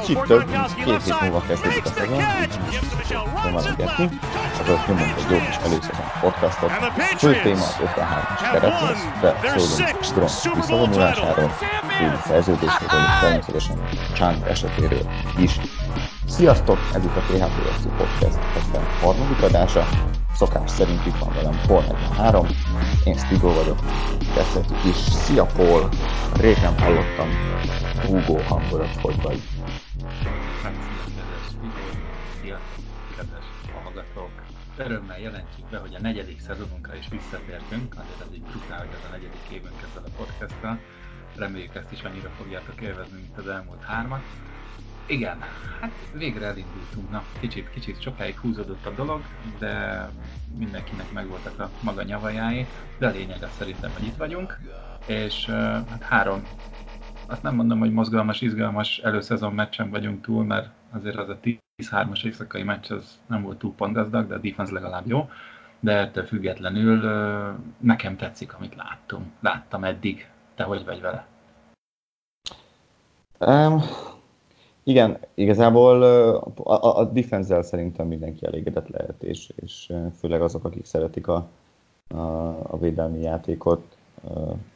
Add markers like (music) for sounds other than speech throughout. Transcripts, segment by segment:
kicsit több, két hét múlva kezdődik a szezon, nem van ilyetni, azért nyomunk egy jó kis előszezon podcastot. Fő téma az 53-as keret lesz, de szólunk Gronk visszavonulásáról, új szerződésről, és természetesen Chant esetéről is. Sziasztok, ez itt a PHP Podcast, a harmadik adása, Szokás szerint itt van velem Paul 43, én Stigo vagyok, kezdhetjük is. Szia Paul, régen hallottam Hugo hangodat, hogy vagy. Örömmel jelentjük be, hogy a negyedik szezonunkra is visszatértünk, azért ez egy brutál, hogy ez a negyedik évünk ezzel a podcasttal. Reméljük ezt is annyira fogjátok élvezni, mint az elmúlt hármat. Igen, hát végre elindultunk. Na, kicsit, kicsit sokáig húzódott a dolog, de mindenkinek megvoltak a maga nyavajái, de a lényeg az szerintem, hogy itt vagyunk, és hát három, azt nem mondom, hogy mozgalmas, izgalmas előszezon meccsen vagyunk túl, mert azért az a 10-3-as éjszakai meccs az nem volt túl pontgazdag, de a defense legalább jó, de ettől függetlenül nekem tetszik, amit láttam. Láttam eddig. Te hogy vagy vele? Um, igen, igazából a, a, defense szerintem mindenki elégedett lehet, és, és főleg azok, akik szeretik a, a, a védelmi játékot,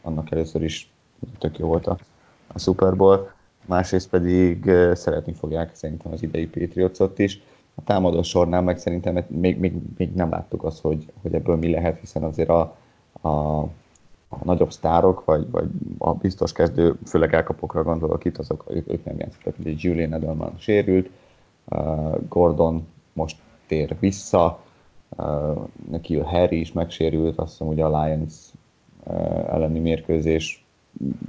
annak először is tök jó volt a, a Super Bowl, másrészt pedig szeretni fogják szerintem az idei Patriotsot is. A támadó sornál meg szerintem még, még, még nem láttuk azt, hogy, hogy ebből mi lehet, hiszen azért a, a a nagyobb sztárok, vagy, vagy a biztos kezdő, főleg elkapokra gondolok itt, azok ők, ők nem játszottak, ugye Julian Edelman sérült, uh, Gordon most tér vissza, uh, neki a Harry is megsérült, azt hiszem ugye a Lions uh, elleni mérkőzés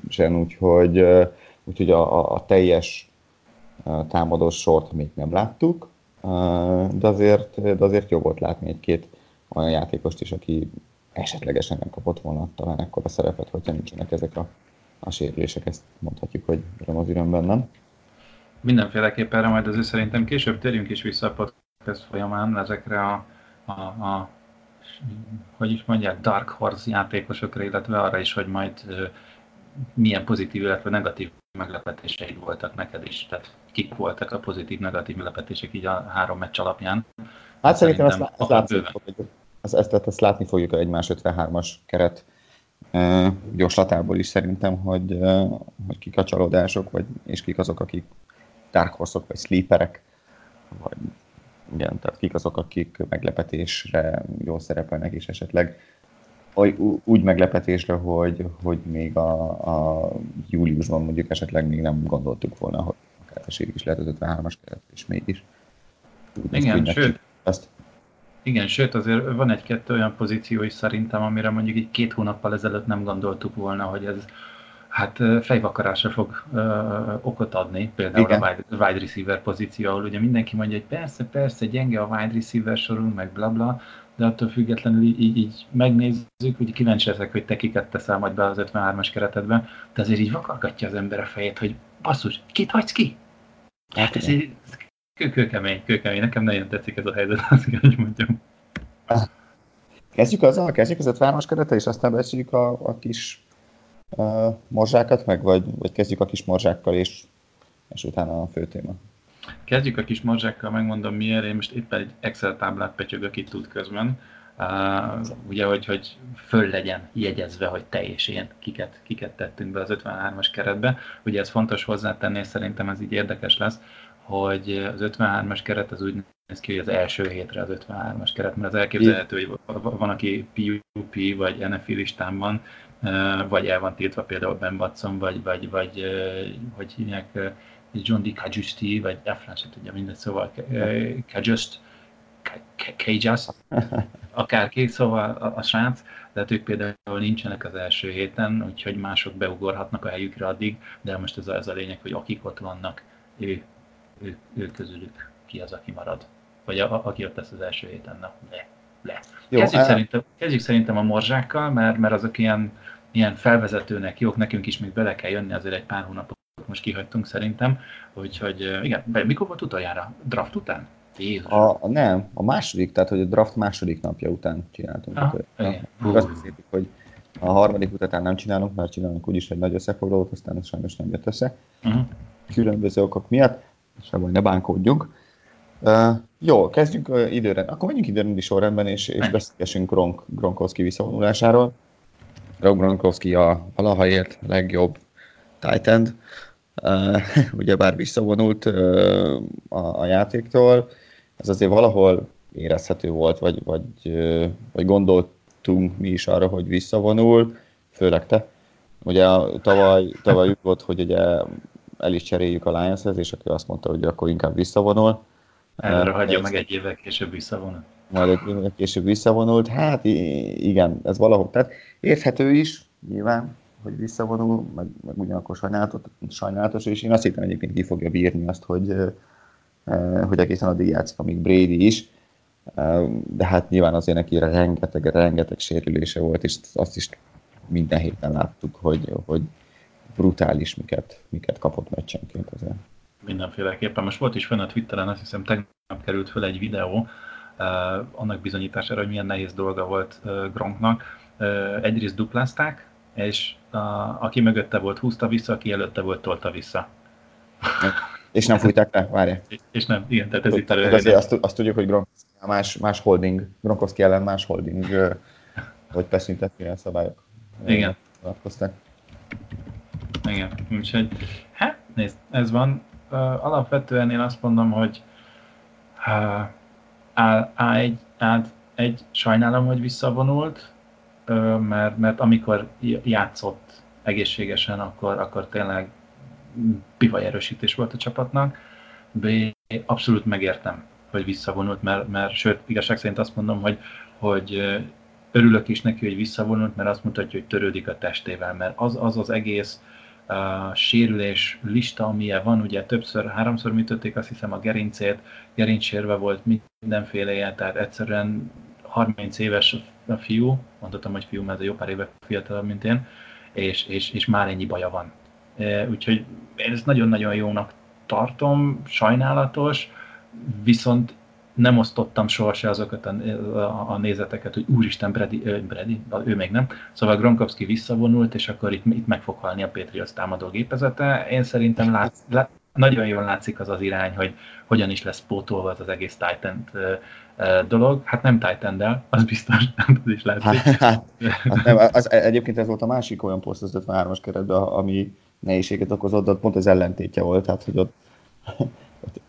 sem, úgyhogy, uh, úgyhogy a, a, a teljes uh, támadó sort még nem láttuk, uh, de, azért, de azért jó volt látni egy-két olyan játékost is, aki esetlegesen nem kapott volna talán ekkora szerepet, hogyha nincsenek ezek a, a sérülések, ezt mondhatjuk, hogy öröm az örömben, nem? Mindenféleképpen erre majd azért szerintem később térjünk is vissza a podcast folyamán ezekre a, a, a hogy is mondják, Dark Horse játékosokra, illetve arra is, hogy majd milyen pozitív, illetve negatív meglepetéseid voltak neked is. Tehát kik voltak a pozitív, negatív meglepetések így a három meccs alapján. Hát szerintem, szerintem ezt, ezt látszik, hogy ezt, ezt, ezt látni fogjuk egymás 53-as keret gyorslatából is szerintem, hogy, hogy kik a csalódások, vagy, és kik azok, akik dark horse vagy sleeperek, vagy igen, tehát kik azok, akik meglepetésre jól szerepelnek, és esetleg úgy meglepetésre, hogy, hogy még a, a júliusban mondjuk esetleg még nem gondoltuk volna, hogy akár is lehet az 53-as keret, és mégis. Igen, sőt, ezt. Igen, sőt azért van egy-kettő olyan pozíció is szerintem, amire mondjuk egy két hónappal ezelőtt nem gondoltuk volna, hogy ez hát fejvakarásra fog ö, okot adni, például Igen. a wide, wide receiver pozíció, ahol ugye mindenki mondja, hogy persze, persze, gyenge a wide receiver sorunk, meg bla bla, de attól függetlenül így, így, megnézzük, hogy kíváncsi leszek, hogy te kiket teszel majd be az 53-as keretedbe, de azért így vakargatja az ember a fejét, hogy basszus, kit hagysz ki? Hát ez így, kőkemény, kőkemény. Nekem nagyon tetszik ez a helyzet, (laughs) azt kell, hogy mondjam. Kezdjük azzal, kezdjük az ötváros kerete, és aztán beszéljük a, a kis uh, morzsákat meg, vagy, vagy kezdjük a kis morzsákkal, és, és utána a fő téma. Kezdjük a kis morzsákkal, megmondom miért. Én most éppen egy Excel táblát petyögök itt tud közben. Uh, ugye, hogy, hogy föl legyen jegyezve, hogy te és én kiket, kiket tettünk be az 53-as keretbe. Ugye ez fontos hozzátenni, és szerintem ez így érdekes lesz, hogy az 53-as keret az úgy néz ki, hogy az első hétre az 53-as keret, mert az elképzelhető, hogy van, aki PUP vagy NFL listán van, vagy el van tiltva például Ben Watson, vagy, vagy, vagy hogy hívják, John D. Kajusti, vagy Efran se tudja mindegy, szóval Kajust, Kajust, akárki, szóval a, a srác, de hát ők például nincsenek az első héten, úgyhogy mások beugorhatnak a helyükre addig, de most ez a, ez a lényeg, hogy akik ott vannak, ő ő, ő közülük ki az, aki marad. Vagy a, aki ott lesz az első héten, na, le, le. Jó, kezdjük, el... szerintem, kezdjük szerintem a morzsákkal, mert, mert azok ilyen, ilyen felvezetőnek jók, nekünk is még bele kell jönni, azért egy pár hónapot most kihagytunk szerintem, úgyhogy igen, mikor volt utoljára? Draft után? A, a, nem, a második, tehát hogy a draft második napja után csináltunk. Ah, igen. Azt beszéltük, hogy a harmadik után nem csinálunk, mert csinálunk úgyis egy nagy összefoglalót, aztán ez sajnos nem jött össze. Uh-huh. Különböző okok miatt. Se baj, ne bánkódjunk. Uh, jó, kezdjünk uh, időre. Akkor menjünk időrendi sorrendben, és, és beszélgessünk Gronk, Gronkowski visszavonulásáról. Rob Gronkowski a valaha ért legjobb tight end. Uh, (laughs) ugyebár visszavonult uh, a, a játéktól. Ez azért valahol érezhető volt, vagy, vagy, uh, vagy gondoltunk mi is arra, hogy visszavonul, főleg te. Ugye tavaly, tavaly (laughs) úgy volt, hogy ugye el is cseréljük a Lionshez, és aki azt mondta, hogy akkor inkább visszavonul. Erre hagyja meg egy évvel később visszavonul. Majd egy évvel később visszavonult. Hát igen, ez valahol. Tehát érthető is, nyilván, hogy visszavonul, meg, meg ugyanakkor sajnálatos, sajnálatos, és én azt hittem egyébként ki fogja bírni azt, hogy, hogy egészen addig játszik, amíg Brady is. De hát nyilván azért neki rengeteg, rengeteg sérülése volt, és azt is minden héten láttuk, hogy, hogy brutális, miket, miket kapott meccsenként azért. Mindenféleképpen. Most volt is fönn a Twitteren, azt hiszem tegnap került föl egy videó, uh, annak bizonyítására, hogy milyen nehéz dolga volt uh, Gronknak. Uh, egyrészt duplázták, és uh, aki mögötte volt, húzta vissza, aki előtte volt, tolta vissza. (laughs) És nem fújták le, várj. És nem, igen, tehát ez itt elő. Azért azt, azt tudjuk, hogy Gronkowski más, más holding, Gronkowski ellen más holding, hogy beszüntetni a szabályok. Igen. Vonatkoztak. Igen, úgyhogy hát nézd, ez van. Uh, alapvetően én azt mondom, hogy uh, A1, A1, egy, sajnálom, hogy visszavonult, uh, mert, mert amikor játszott egészségesen, akkor, akkor tényleg pivaj erősítés volt a csapatnak. B, abszolút megértem, hogy visszavonult, mert, mert sőt, igazság szerint azt mondom, hogy, hogy örülök is neki, hogy visszavonult, mert azt mutatja, hogy törődik a testével, mert az az, az egész uh, sérülés lista, amilyen van, ugye többször, háromszor műtötték azt hiszem a gerincét, gerincsérve volt mindenféle tehát egyszerűen 30 éves a fiú, mondhatom, hogy fiú, mert ez jó pár éve fiatalabb, mint én, és, és, és már ennyi baja van. Úgyhogy én ezt nagyon-nagyon jónak tartom, sajnálatos, viszont nem osztottam sohasem azokat a, a, a nézeteket, hogy úristen, Brady, ö, Brady, ő még nem. Szóval Gronkowski visszavonult, és akkor itt, itt meg fog halni a Patriots támadó gépezete. Én szerintem lát, lát, nagyon jól látszik az az irány, hogy hogyan is lesz pótolva az, az egész Titan dolog. Hát nem titan az biztos, (laughs) az is (laughs) látszik. Hát, hát, nem, az, egyébként ez volt a másik olyan poszt az 53-as keretben, ami nehézséget okozott, ott pont az ellentétje volt, tehát hogy ott, ott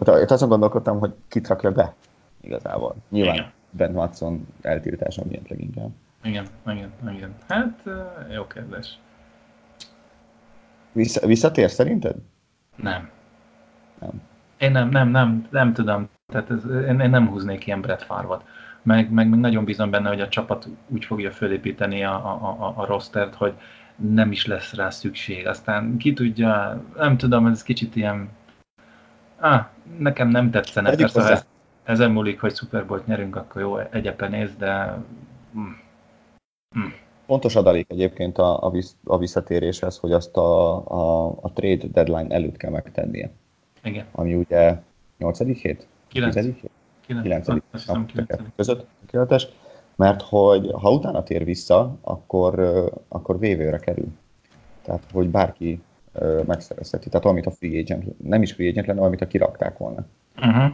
ott, ott azon gondolkodtam, hogy kit rakja be igazából. Nyilván igen. Ben Watson eltiltása miatt leginkább. Igen, igen, igen. Hát jó kérdés. Vissza, visszatér szerinted? Nem. Nem. Én nem, nem, nem, nem tudom. Tehát ez, én, én nem húznék ilyen Brett Farvat. Meg, meg, meg nagyon bízom benne, hogy a csapat úgy fogja fölépíteni a, a, a, a rostert, hogy nem is lesz rá szükség. Aztán ki tudja, nem tudom, ez kicsit ilyen Ah, nekem nem tetszene, persze, ha ez, ezen múlik, hogy Super Bowl-t nyerünk, akkor jó, egyepen néz, de... Mm. Mm. Pontos adalék egyébként a, a, visz, a visszatéréshez, hogy azt a, a, a trade deadline előtt kell megtennie. Igen. Ami ugye 8. hét? 9. 10. hét? 9. 9. között, 9. mert hogy ha utána tér vissza, akkor, akkor vévőre kerül. Tehát, hogy bárki megszerezheti. Tehát amit a free agent, nem is free agent lenne, amit a kirakták volna. Uh-huh.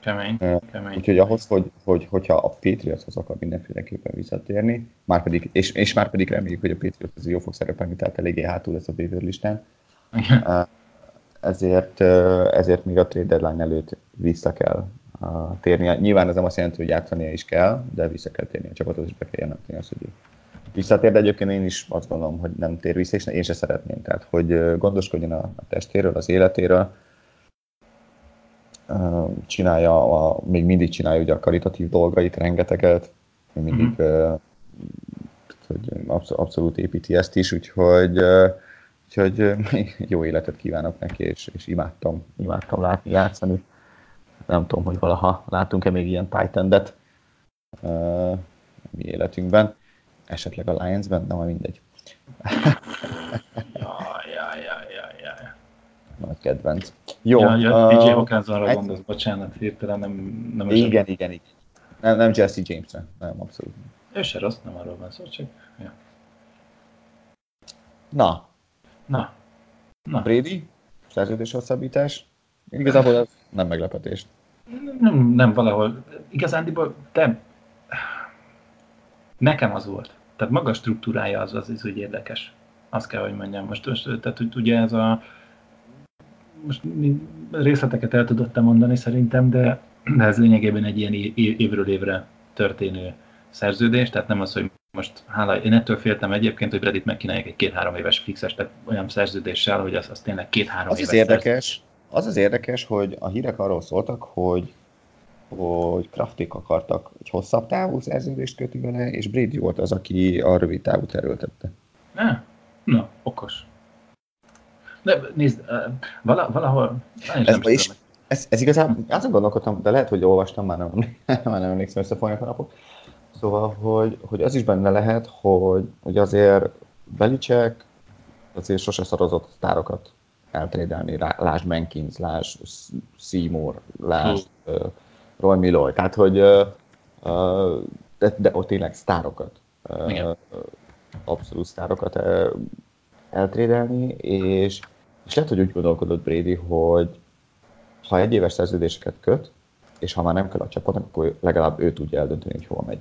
Kemény, kemény. Úgyhogy ahhoz, hogy, hogy, hogyha a Patriotshoz akar mindenféleképpen visszatérni, már pedig, és, és már pedig reméljük, hogy a Patriots az jó fog szerepelni, tehát eléggé hátul lesz a waiver listán. Ezért, ezért még a trade deadline előtt vissza kell térnie. Nyilván ez nem azt jelenti, hogy játszania is kell, de vissza kell térni a csapatot, és be kell jelenteni azt, hogy visszatér, de egyébként én is azt gondolom, hogy nem tér vissza, és én se szeretném. Tehát, hogy gondoskodjon a, testéről, az életéről, csinálja, a, még mindig csinálja ugye a karitatív dolgait, rengeteget, mindig mm-hmm. hogy abszolút építi ezt is, úgyhogy, úgyhogy (laughs) jó életet kívánok neki, és, és imádtam, imádtam látni, játszani. Nem tudom, hogy valaha látunk-e még ilyen titan uh, mi életünkben esetleg a Lions-ben, de majd mindegy. jaj, jaj, jaj, jaj, jaj. Nagy kedvenc. Jó. Ja, ja, uh, DJ Hawkinsonra gondolsz, bocsánat, hirtelen nem... nem igen, igen, igen, igen. Nem, nem Jesse James-re, nem, abszolút. Ő se rossz, nem arról van szó, csak... Ja. Na. Na. Na. Brady, szerződés hosszabbítás, Igazából ez nem meglepetés. Nem, nem valahol. Igazándiból te... Nekem az volt. Tehát maga struktúrája az, az, az úgy érdekes. Azt kell, hogy mondjam. Most, most tehát ugye ez a most részleteket el tudott mondani szerintem, de, de ez lényegében egy ilyen évről évre történő szerződés, tehát nem az, hogy most hála, én ettől féltem egyébként, hogy Reddit megkínálják egy két-három éves fixes, tehát olyan szerződéssel, hogy az, az tényleg két-három az éves az érdekes, Az az érdekes, hogy a hírek arról szóltak, hogy hogy Kraftik akartak egy hosszabb távú szerződést kötni vele, és Brady volt az, aki a rövid távút erőltette. Ne? Na, okos. De nézd, vala, valahol... Ez, nem is, ez, ez igazából, azon gondolkodtam, de lehet, hogy olvastam, már nem, (laughs) már nem emlékszem, összefolynak a napok. Szóval, hogy, hogy az is benne lehet, hogy, hogy azért Belicek azért sose szarozott sztárokat eltrédelni. Lásd Menkins, lásd Seymour, lásd uh, Roy Milloy. Tehát, hogy de, de ott tényleg sztárokat. Uh, abszolút sztárokat eltrédelni, és és lehet, hogy úgy gondolkodott Brady, hogy ha egy éves szerződéseket köt, és ha már nem kell a csapatnak, akkor legalább ő tudja eldönteni, hogy hova megy.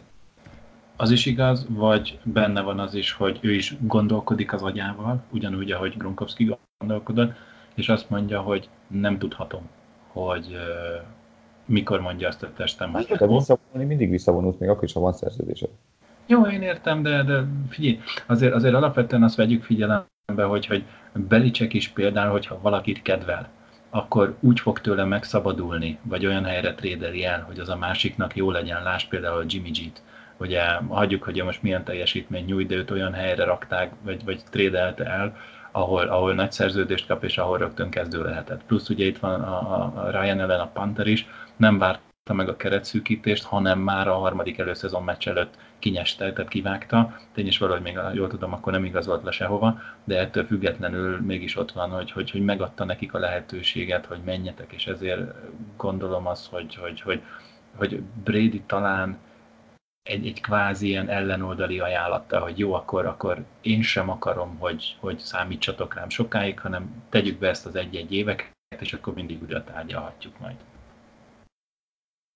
Az is igaz, vagy benne van az is, hogy ő is gondolkodik az agyával, ugyanúgy, ahogy Gronkowski gondolkodott, és azt mondja, hogy nem tudhatom, hogy mikor mondja azt a testem, hogy hát, visszavonulni mindig visszavonulsz, még akkor is, ha van szerződésed. Jó, én értem, de, de figyelj, azért, azért alapvetően azt vegyük figyelembe, hogy, hogy Belicek is például, hogyha valakit kedvel, akkor úgy fog tőle megszabadulni, vagy olyan helyre trédeli el, hogy az a másiknak jó legyen, láss például Jimmy G-t. Ugye hagyjuk, hogy most milyen teljesítmény nyújt, de őt olyan helyre rakták, vagy, vagy trédelte el, ahol, ahol nagy szerződést kap, és ahol rögtön kezdő lehetett. Plusz ugye itt van a, a Ryan ellen a Panther is, nem várt meg a keretszűkítést, hanem már a harmadik előszezon meccs előtt kinyeste, tehát kivágta. Tény is valahogy még, jól tudom, akkor nem igazolt le sehova, de ettől függetlenül mégis ott van, hogy, hogy, hogy megadta nekik a lehetőséget, hogy menjetek, és ezért gondolom azt, hogy, hogy, hogy, hogy Brady talán egy, egy kvázi ilyen ellenoldali ajánlatta, hogy jó, akkor, akkor én sem akarom, hogy, hogy számítsatok rám sokáig, hanem tegyük be ezt az egy-egy éveket, és akkor mindig újra tárgyalhatjuk majd.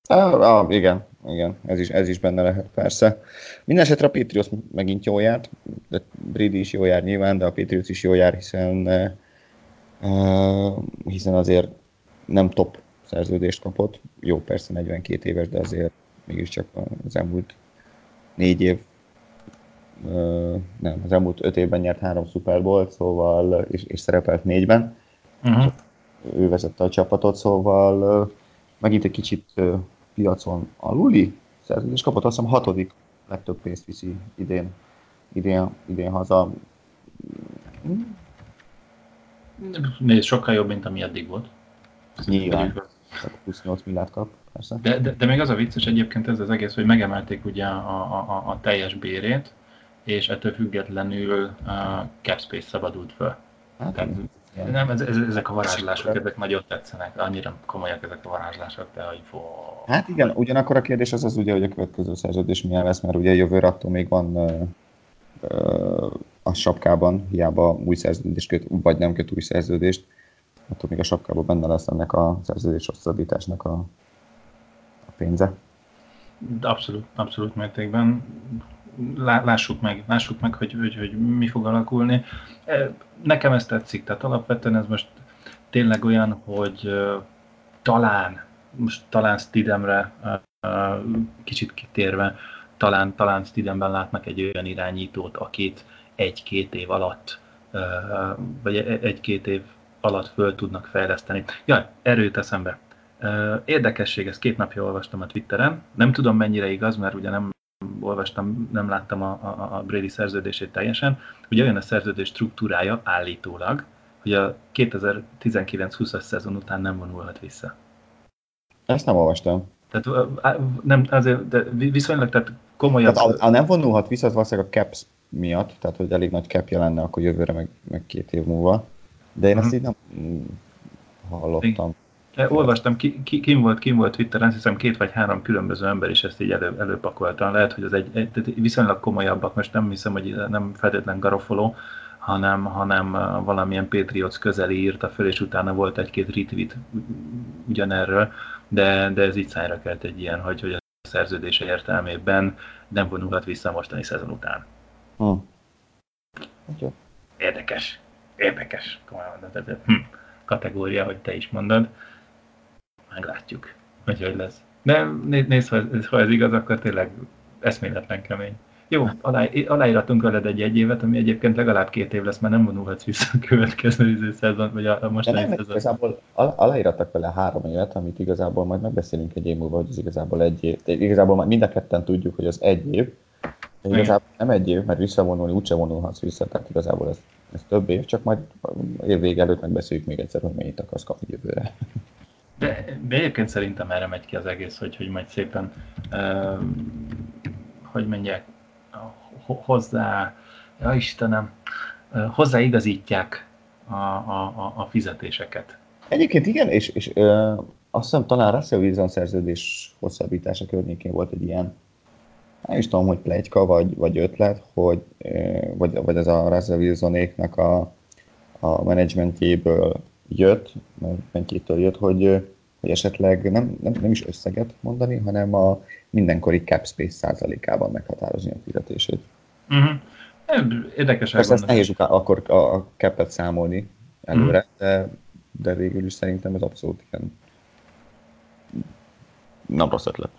Ah, ah, igen, igen, ez is, ez is benne lehet persze. Mindenesetre a Patriots megint jó járt, de Brady is jó jár nyilván, de a Patriots is jó jár, hiszen, uh, hiszen azért nem top szerződést kapott. Jó, persze 42 éves, de azért mégiscsak az elmúlt négy év, nem, az elmúlt öt évben nyert három Super Bowl, szóval, és, és szerepelt négyben. Uh-huh. Ő vezette a csapatot, szóval megint egy kicsit piacon aluli szerződés kapott, azt hiszem hatodik legtöbb pénzt viszi idén, idén, idén haza. Nézd, sokkal jobb, mint ami eddig volt. Nyilván. 28 milliárd kap, persze. De, de, de, még az a vicces egyébként ez az egész, hogy megemelték ugye a, a, a, teljes bérét, és ettől függetlenül uh, cap space szabadult föl. Hát, Tehát, nem, ez, ez, ezek a varázslások, ezek nagyon tetszenek, annyira komolyak ezek a varázslások, de hogy fó... Hát igen, ugyanakkor a kérdés az az ugye, hogy a következő szerződés milyen lesz, mert ugye jövőre attól még van uh, uh, a sapkában, hiába új szerződést köt, vagy nem köt új szerződést, attól még a sapkában benne lesz ennek a szerződés hosszabbításnak a pénze. Abszolút, abszolút mértékben lássuk meg, lássuk meg, hogy, hogy, hogy mi fog alakulni. E, nekem ez tetszik, tehát alapvetően ez most tényleg olyan, hogy talán, most talán Stidemre kicsit kitérve, talán, talán Stidemben látnak egy olyan irányítót, akit egy-két év alatt, vagy egy-két év alatt föl tudnak fejleszteni. Jaj, erőt eszembe. Érdekesség, ezt két napja olvastam a Twitteren. Nem tudom mennyire igaz, mert ugye nem olvastam, nem láttam a, a, a Brady szerződését teljesen. Ugye olyan a szerződés struktúrája állítólag, hogy a 2019-20-as szezon után nem vonulhat vissza. Ezt nem olvastam. Tehát nem, azért, de viszonylag tehát komolyabb... Tehát, ha nem vonulhat vissza, az valószínűleg a caps miatt, tehát hogy elég nagy cap lenne akkor jövőre, meg, meg két év múlva. De én ezt uh-huh. így nem hallottam. Olvastam, ki, ki, kim volt, kim volt Twitteren, hiszem két vagy három különböző ember is ezt így elő, előpakolta. Lehet, hogy az egy, egy viszonylag komolyabbak, most nem hiszem, hogy nem feltétlen Garofolo, hanem, hanem valamilyen Patriots közeli írta föl, és utána volt egy-két retweet ugyanerről, de, de ez így szájra kelt egy ilyen, hogy, hogy a szerződése értelmében nem vonulhat vissza a mostani szezon után. Hmm. Érdekes. Érdekes. Komolyan hm. kategória, hogy te is mondod. Meglátjuk, hogy hogy lesz. De nézd, ha ez, ha ez igaz, akkor tényleg eszméletlen kemény. Jó, alá, aláíratunk veled egy egy évet, ami egyébként legalább két év lesz, mert nem vonulhatsz vissza a következő izé szezon, vagy a, a mostani szezon. Igazából aláírattak vele három évet, amit igazából majd megbeszélünk egy év múlva, hogy ez igazából egy év. De igazából mind a ketten tudjuk, hogy az egy év, de igazából nem egy év, mert visszavonulni úgyse vonulhatsz vissza, tehát igazából ez, ez több év, csak majd év vége előtt megbeszéljük még egyszer, hogy mennyit akarsz kapni jövőre. De, de egyébként szerintem erre megy ki az egész, hogy, hogy majd szépen, uh, hogy mondják, hozzá, ja Istenem, hozzáigazítják a, a, a fizetéseket. Egyébként igen, és, és ö, azt hiszem talán Russell Wilson szerződés hosszabbítása környékén volt egy ilyen, nem is tudom, hogy plegyka vagy, vagy ötlet, hogy, ö, vagy, vagy ez a Russell Wilsonéknak a, a menedzsmentjéből jött, menedzsmentjétől jött, hogy, hogy esetleg nem, nem, nem is összeget mondani, hanem a mindenkori cap space százalékában meghatározni a fizetését. Uh-huh. Érdekes Persze ezt nehéz akkor a capet számolni előre, uh-huh. de, de végül is szerintem ez abszolút igen nem rossz ötlet.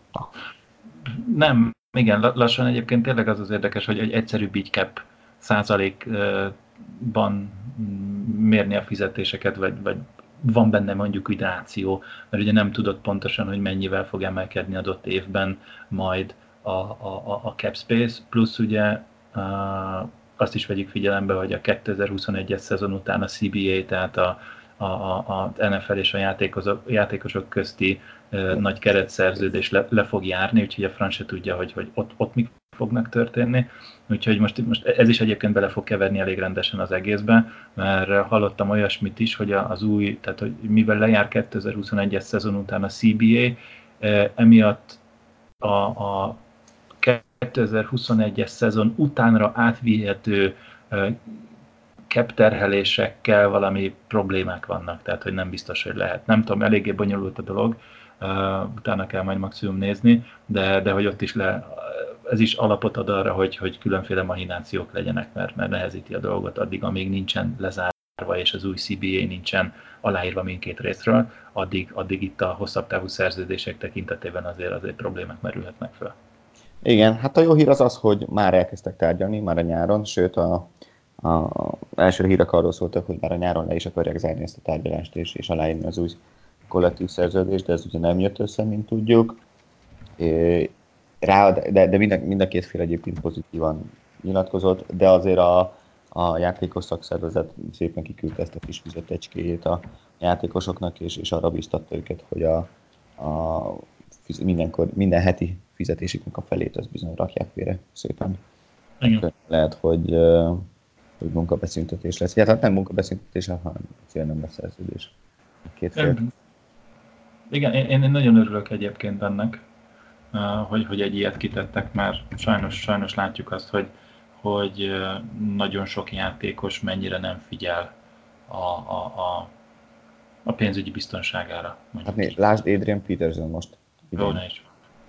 Nem, igen, lassan egyébként tényleg az az érdekes, hogy egy egyszerűbb így cap százalékban mérni a fizetéseket, vagy, vagy van benne mondjuk ideáció, mert ugye nem tudod pontosan, hogy mennyivel fog emelkedni adott évben majd a, a, a cap space, plusz ugye azt is vegyük figyelembe, hogy a 2021-es szezon után a CBA, tehát a, a, a, a NFL és a játékosok, játékosok közti uh, nagy keretszerződés le, le fog járni, úgyhogy a franc se tudja, hogy, hogy ott, ott mik fognak történni. Úgyhogy most, most ez is egyébként bele fog keverni elég rendesen az egészbe, mert hallottam olyasmit is, hogy az új, tehát hogy mivel lejár 2021-es szezon után a CBA, emiatt a, a 2021-es szezon utánra átvihető cap terhelésekkel valami problémák vannak, tehát hogy nem biztos, hogy lehet. Nem tudom, eléggé bonyolult a dolog, utána kell majd maximum nézni, de, de hogy ott is le, ez is alapot ad arra, hogy, hogy különféle mahinációk legyenek, mert, mert nehezíti a dolgot addig, amíg nincsen lezárva, és az új CBA nincsen aláírva mindkét részről, addig, addig itt a hosszabb távú szerződések tekintetében azért azért problémák merülhetnek fel. Igen, hát a jó hír az az, hogy már elkezdtek tárgyalni, már a nyáron, sőt a, a, első hírek arról szóltak, hogy már a nyáron le is akarják zárni ezt a tárgyalást, és, és aláírni az új kollektív szerződést, de ez ugye nem jött össze, mint tudjuk. Rá, de, de mind, a, mind a két fél egyébként pozitívan nyilatkozott, de azért a, a játékos szakszervezet szépen kiküldte ezt a kis fizetecskéjét a játékosoknak, és, és arra biztatta őket, hogy a, a mindenkor, minden heti fizetésüknek a felét, az bizony rakják félre szépen. Igen. Lehet, hogy, hogy munkabeszüntetés lesz. Hát nem munkabeszüntetés, hanem cél nem lesz szerződés. Két fél. Igen, én, én nagyon örülök egyébként ennek, hogy, hogy egy ilyet kitettek, mert sajnos, sajnos látjuk azt, hogy, hogy nagyon sok játékos mennyire nem figyel a, a, a, a pénzügyi biztonságára. Hát nézd, lásd Adrian Peterson most. Jó, ne is.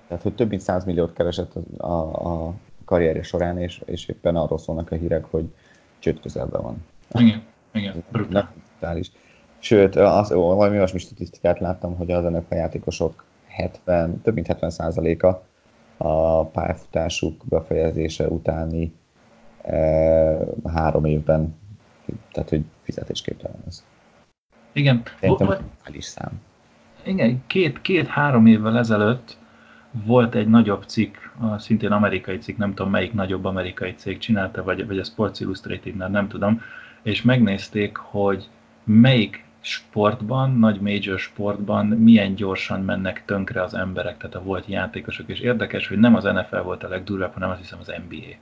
Tehát, hogy több mint 100 milliót keresett a, a, a karrierje során, és, és éppen arról szólnak a hírek, hogy csőd közelben van. Igen, igen, (laughs) brutális. Sőt, az, valami olyasmi statisztikát láttam, hogy az ennek a játékosok 70, több mint 70 százaléka a pályafutásuk befejezése utáni e, három évben, tehát hogy fizetésképtelen ez. Igen. Szerintem is szám. Igen, két, két-három évvel ezelőtt volt egy nagyobb cikk, szintén amerikai cikk, nem tudom melyik nagyobb amerikai cég csinálta, vagy, vagy a Sports illustrated nem tudom, és megnézték, hogy melyik sportban, nagy major sportban milyen gyorsan mennek tönkre az emberek, tehát a volt játékosok, és érdekes, hogy nem az NFL volt a legdurvább, hanem azt hiszem az NBA.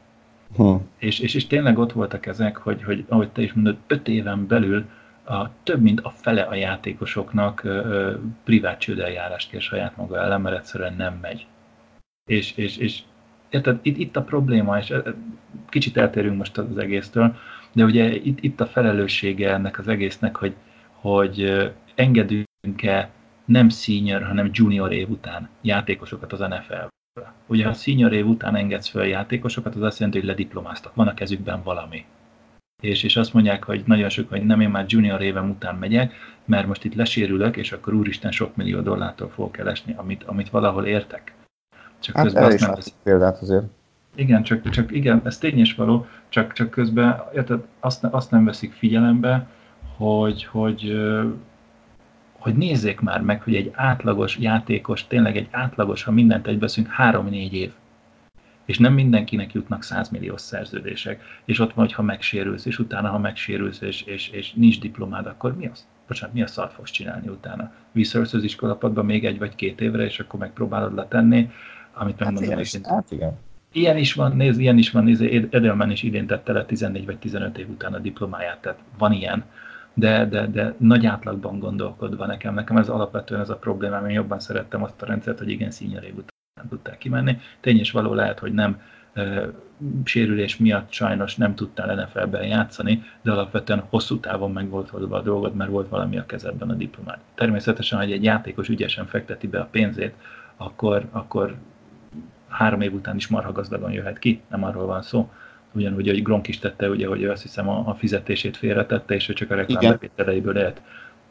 Hm. És, és, és tényleg ott voltak ezek, hogy, hogy ahogy te is mondod, öt éven belül a, több mint a fele a játékosoknak ö, privát csődeljárást kér saját maga ellen, mert egyszerűen nem megy. És, és, és érted, itt, itt a probléma, és kicsit eltérünk most az egésztől, De ugye itt, itt a felelőssége ennek az egésznek, hogy, hogy engedünk-e nem senior, hanem junior év után játékosokat az NFL-be. Ugye ha senior év után engedsz fel játékosokat, az azt jelenti, hogy lediplomáztak, van a kezükben valami. És, és azt mondják, hogy nagyon sok, hogy nem én már junior évem után megyek, mert most itt lesérülök, és akkor úristen sok millió dollártól fogok elesni, amit, amit valahol értek. Csak hát közben azt nem veszik. példát azért. Igen, csak, csak igen, ez tény is való, csak, csak közben érted, azt, azt nem veszik figyelembe, hogy, hogy, hogy nézzék már meg, hogy egy átlagos játékos, tényleg egy átlagos, ha mindent egybeszünk, három-négy év. És nem mindenkinek jutnak 100 milliós szerződések. És ott van, hogy ha megsérülsz, és utána, ha megsérülsz, és, és, és nincs diplomád, akkor mi az? Bocsánat, mi a szart fogsz csinálni utána? Visszaölsz az iskolapadba még egy vagy két évre, és akkor megpróbálod letenni, amit megmondom. Hát, is, hát igen. Ilyen is van, nézd, ilyen is van, nézd, Edelman is idén tette le 14 vagy 15 év után a diplomáját, tehát van ilyen, de, de, de nagy átlagban gondolkodva nekem, nekem ez alapvetően ez a problémám, én jobban szerettem azt a rendszert, hogy igen, senior után tudták kimenni. Tény is való lehet, hogy nem e, sérülés miatt sajnos nem tudtál NFL-ben játszani, de alapvetően hosszú távon meg volt oldva a dolgod, mert volt valami a kezedben a diplomád. Természetesen, hogy egy játékos ügyesen fekteti be a pénzét, akkor, akkor három év után is marha gazdagon jöhet ki, nem arról van szó. Ugyanúgy, hogy Gronk is tette, ugye, hogy ő azt hiszem a, a fizetését félretette, és ő csak a reklámbevételeiből élt.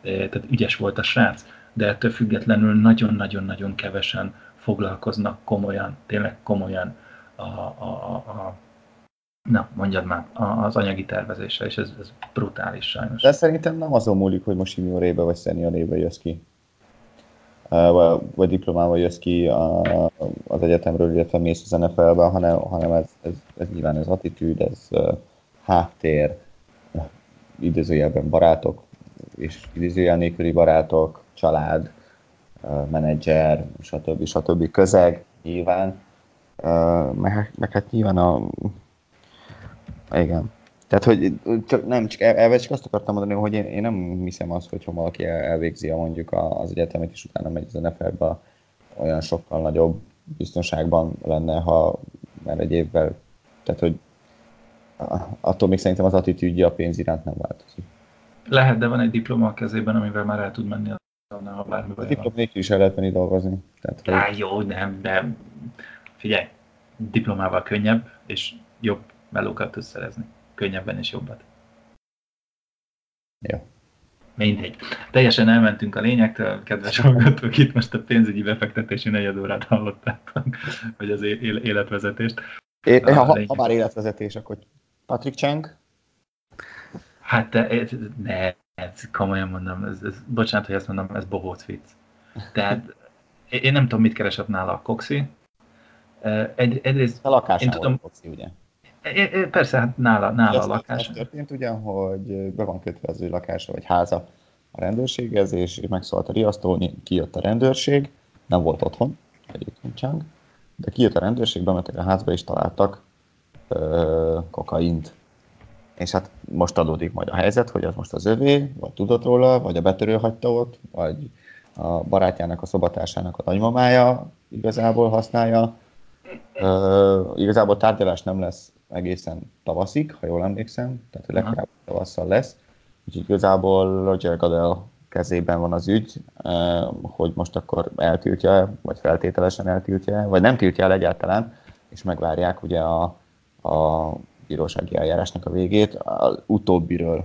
E, tehát ügyes volt a srác, de ettől függetlenül nagyon-nagyon-nagyon kevesen foglalkoznak komolyan, tényleg komolyan a, a, a, na, mondjad már, az anyagi tervezéssel, és ez, ez brutális sajnos. De szerintem nem azon múlik, hogy most juniorébe vagy szeniorébe jössz ki vagy diplomával jössz ki az egyetemről, illetve mész az NFL-be, hanem, hanem ez, ez, ez nyilván ez attitűd, ez háttér, idézőjelben barátok, és idézőjel nélküli barátok, család, menedzser, stb. stb. közeg nyilván, meg, meg hát nyilván a igen, tehát, hogy csak, nem, csak elve csak azt akartam mondani, hogy én, én nem hiszem azt, hogy ha valaki elvégzi a mondjuk az egyetemet, és utána megy az NFL-be, olyan sokkal nagyobb biztonságban lenne, ha már egy évvel, tehát, hogy attól még szerintem az attitűdje a pénz iránt nem változik. Lehet, de van egy diploma a kezében, amivel már el tud menni bármi A diplom nélkül is el lehet menni dolgozni. Tehát, hogy... Á, jó, nem, de figyelj, diplomával könnyebb, és jobb melókat tudsz szerezni könnyebben és jobbat. Jó. Mindegy. Teljesen elmentünk a lényektől, kedves hallgatók, itt most a pénzügyi befektetési negyed órát hallottátok, vagy az életvezetést. É, ha, ha, ha már életvezetés, akkor Patrick Chang? Hát ne, ez komolyan mondom, ez, ez, bocsánat, hogy ezt mondom, ez bohóc vicc. Tehát én nem tudom, mit keresett nála a Coxi. Egy, egyrészt, a lakásán én tudom, a Coxi, ugye? Persze, hát nála, nála a lakás. Ez történt ugye, hogy be van kötve az ő lakása vagy háza a rendőrséghez, és megszólt a riasztó, kijött a rendőrség, nem volt otthon, egyébként Csang, de kijött a rendőrség, bementek a házba és találtak ö, kokaint. És hát most adódik majd a helyzet, hogy az most az övé, vagy tudott róla, vagy a betörő hagyta ott, vagy a barátjának, a szobatársának a nagymamája igazából használja. Ö, igazából tárgyalás nem lesz egészen tavaszig, ha jól emlékszem, tehát legkorábban tavasszal lesz. Úgyhogy igazából Roger Goodell kezében van az ügy, hogy most akkor eltiltja vagy feltételesen eltiltja vagy nem tiltja el egyáltalán, és megvárják ugye a, a bírósági eljárásnak a végét. Az utóbbiről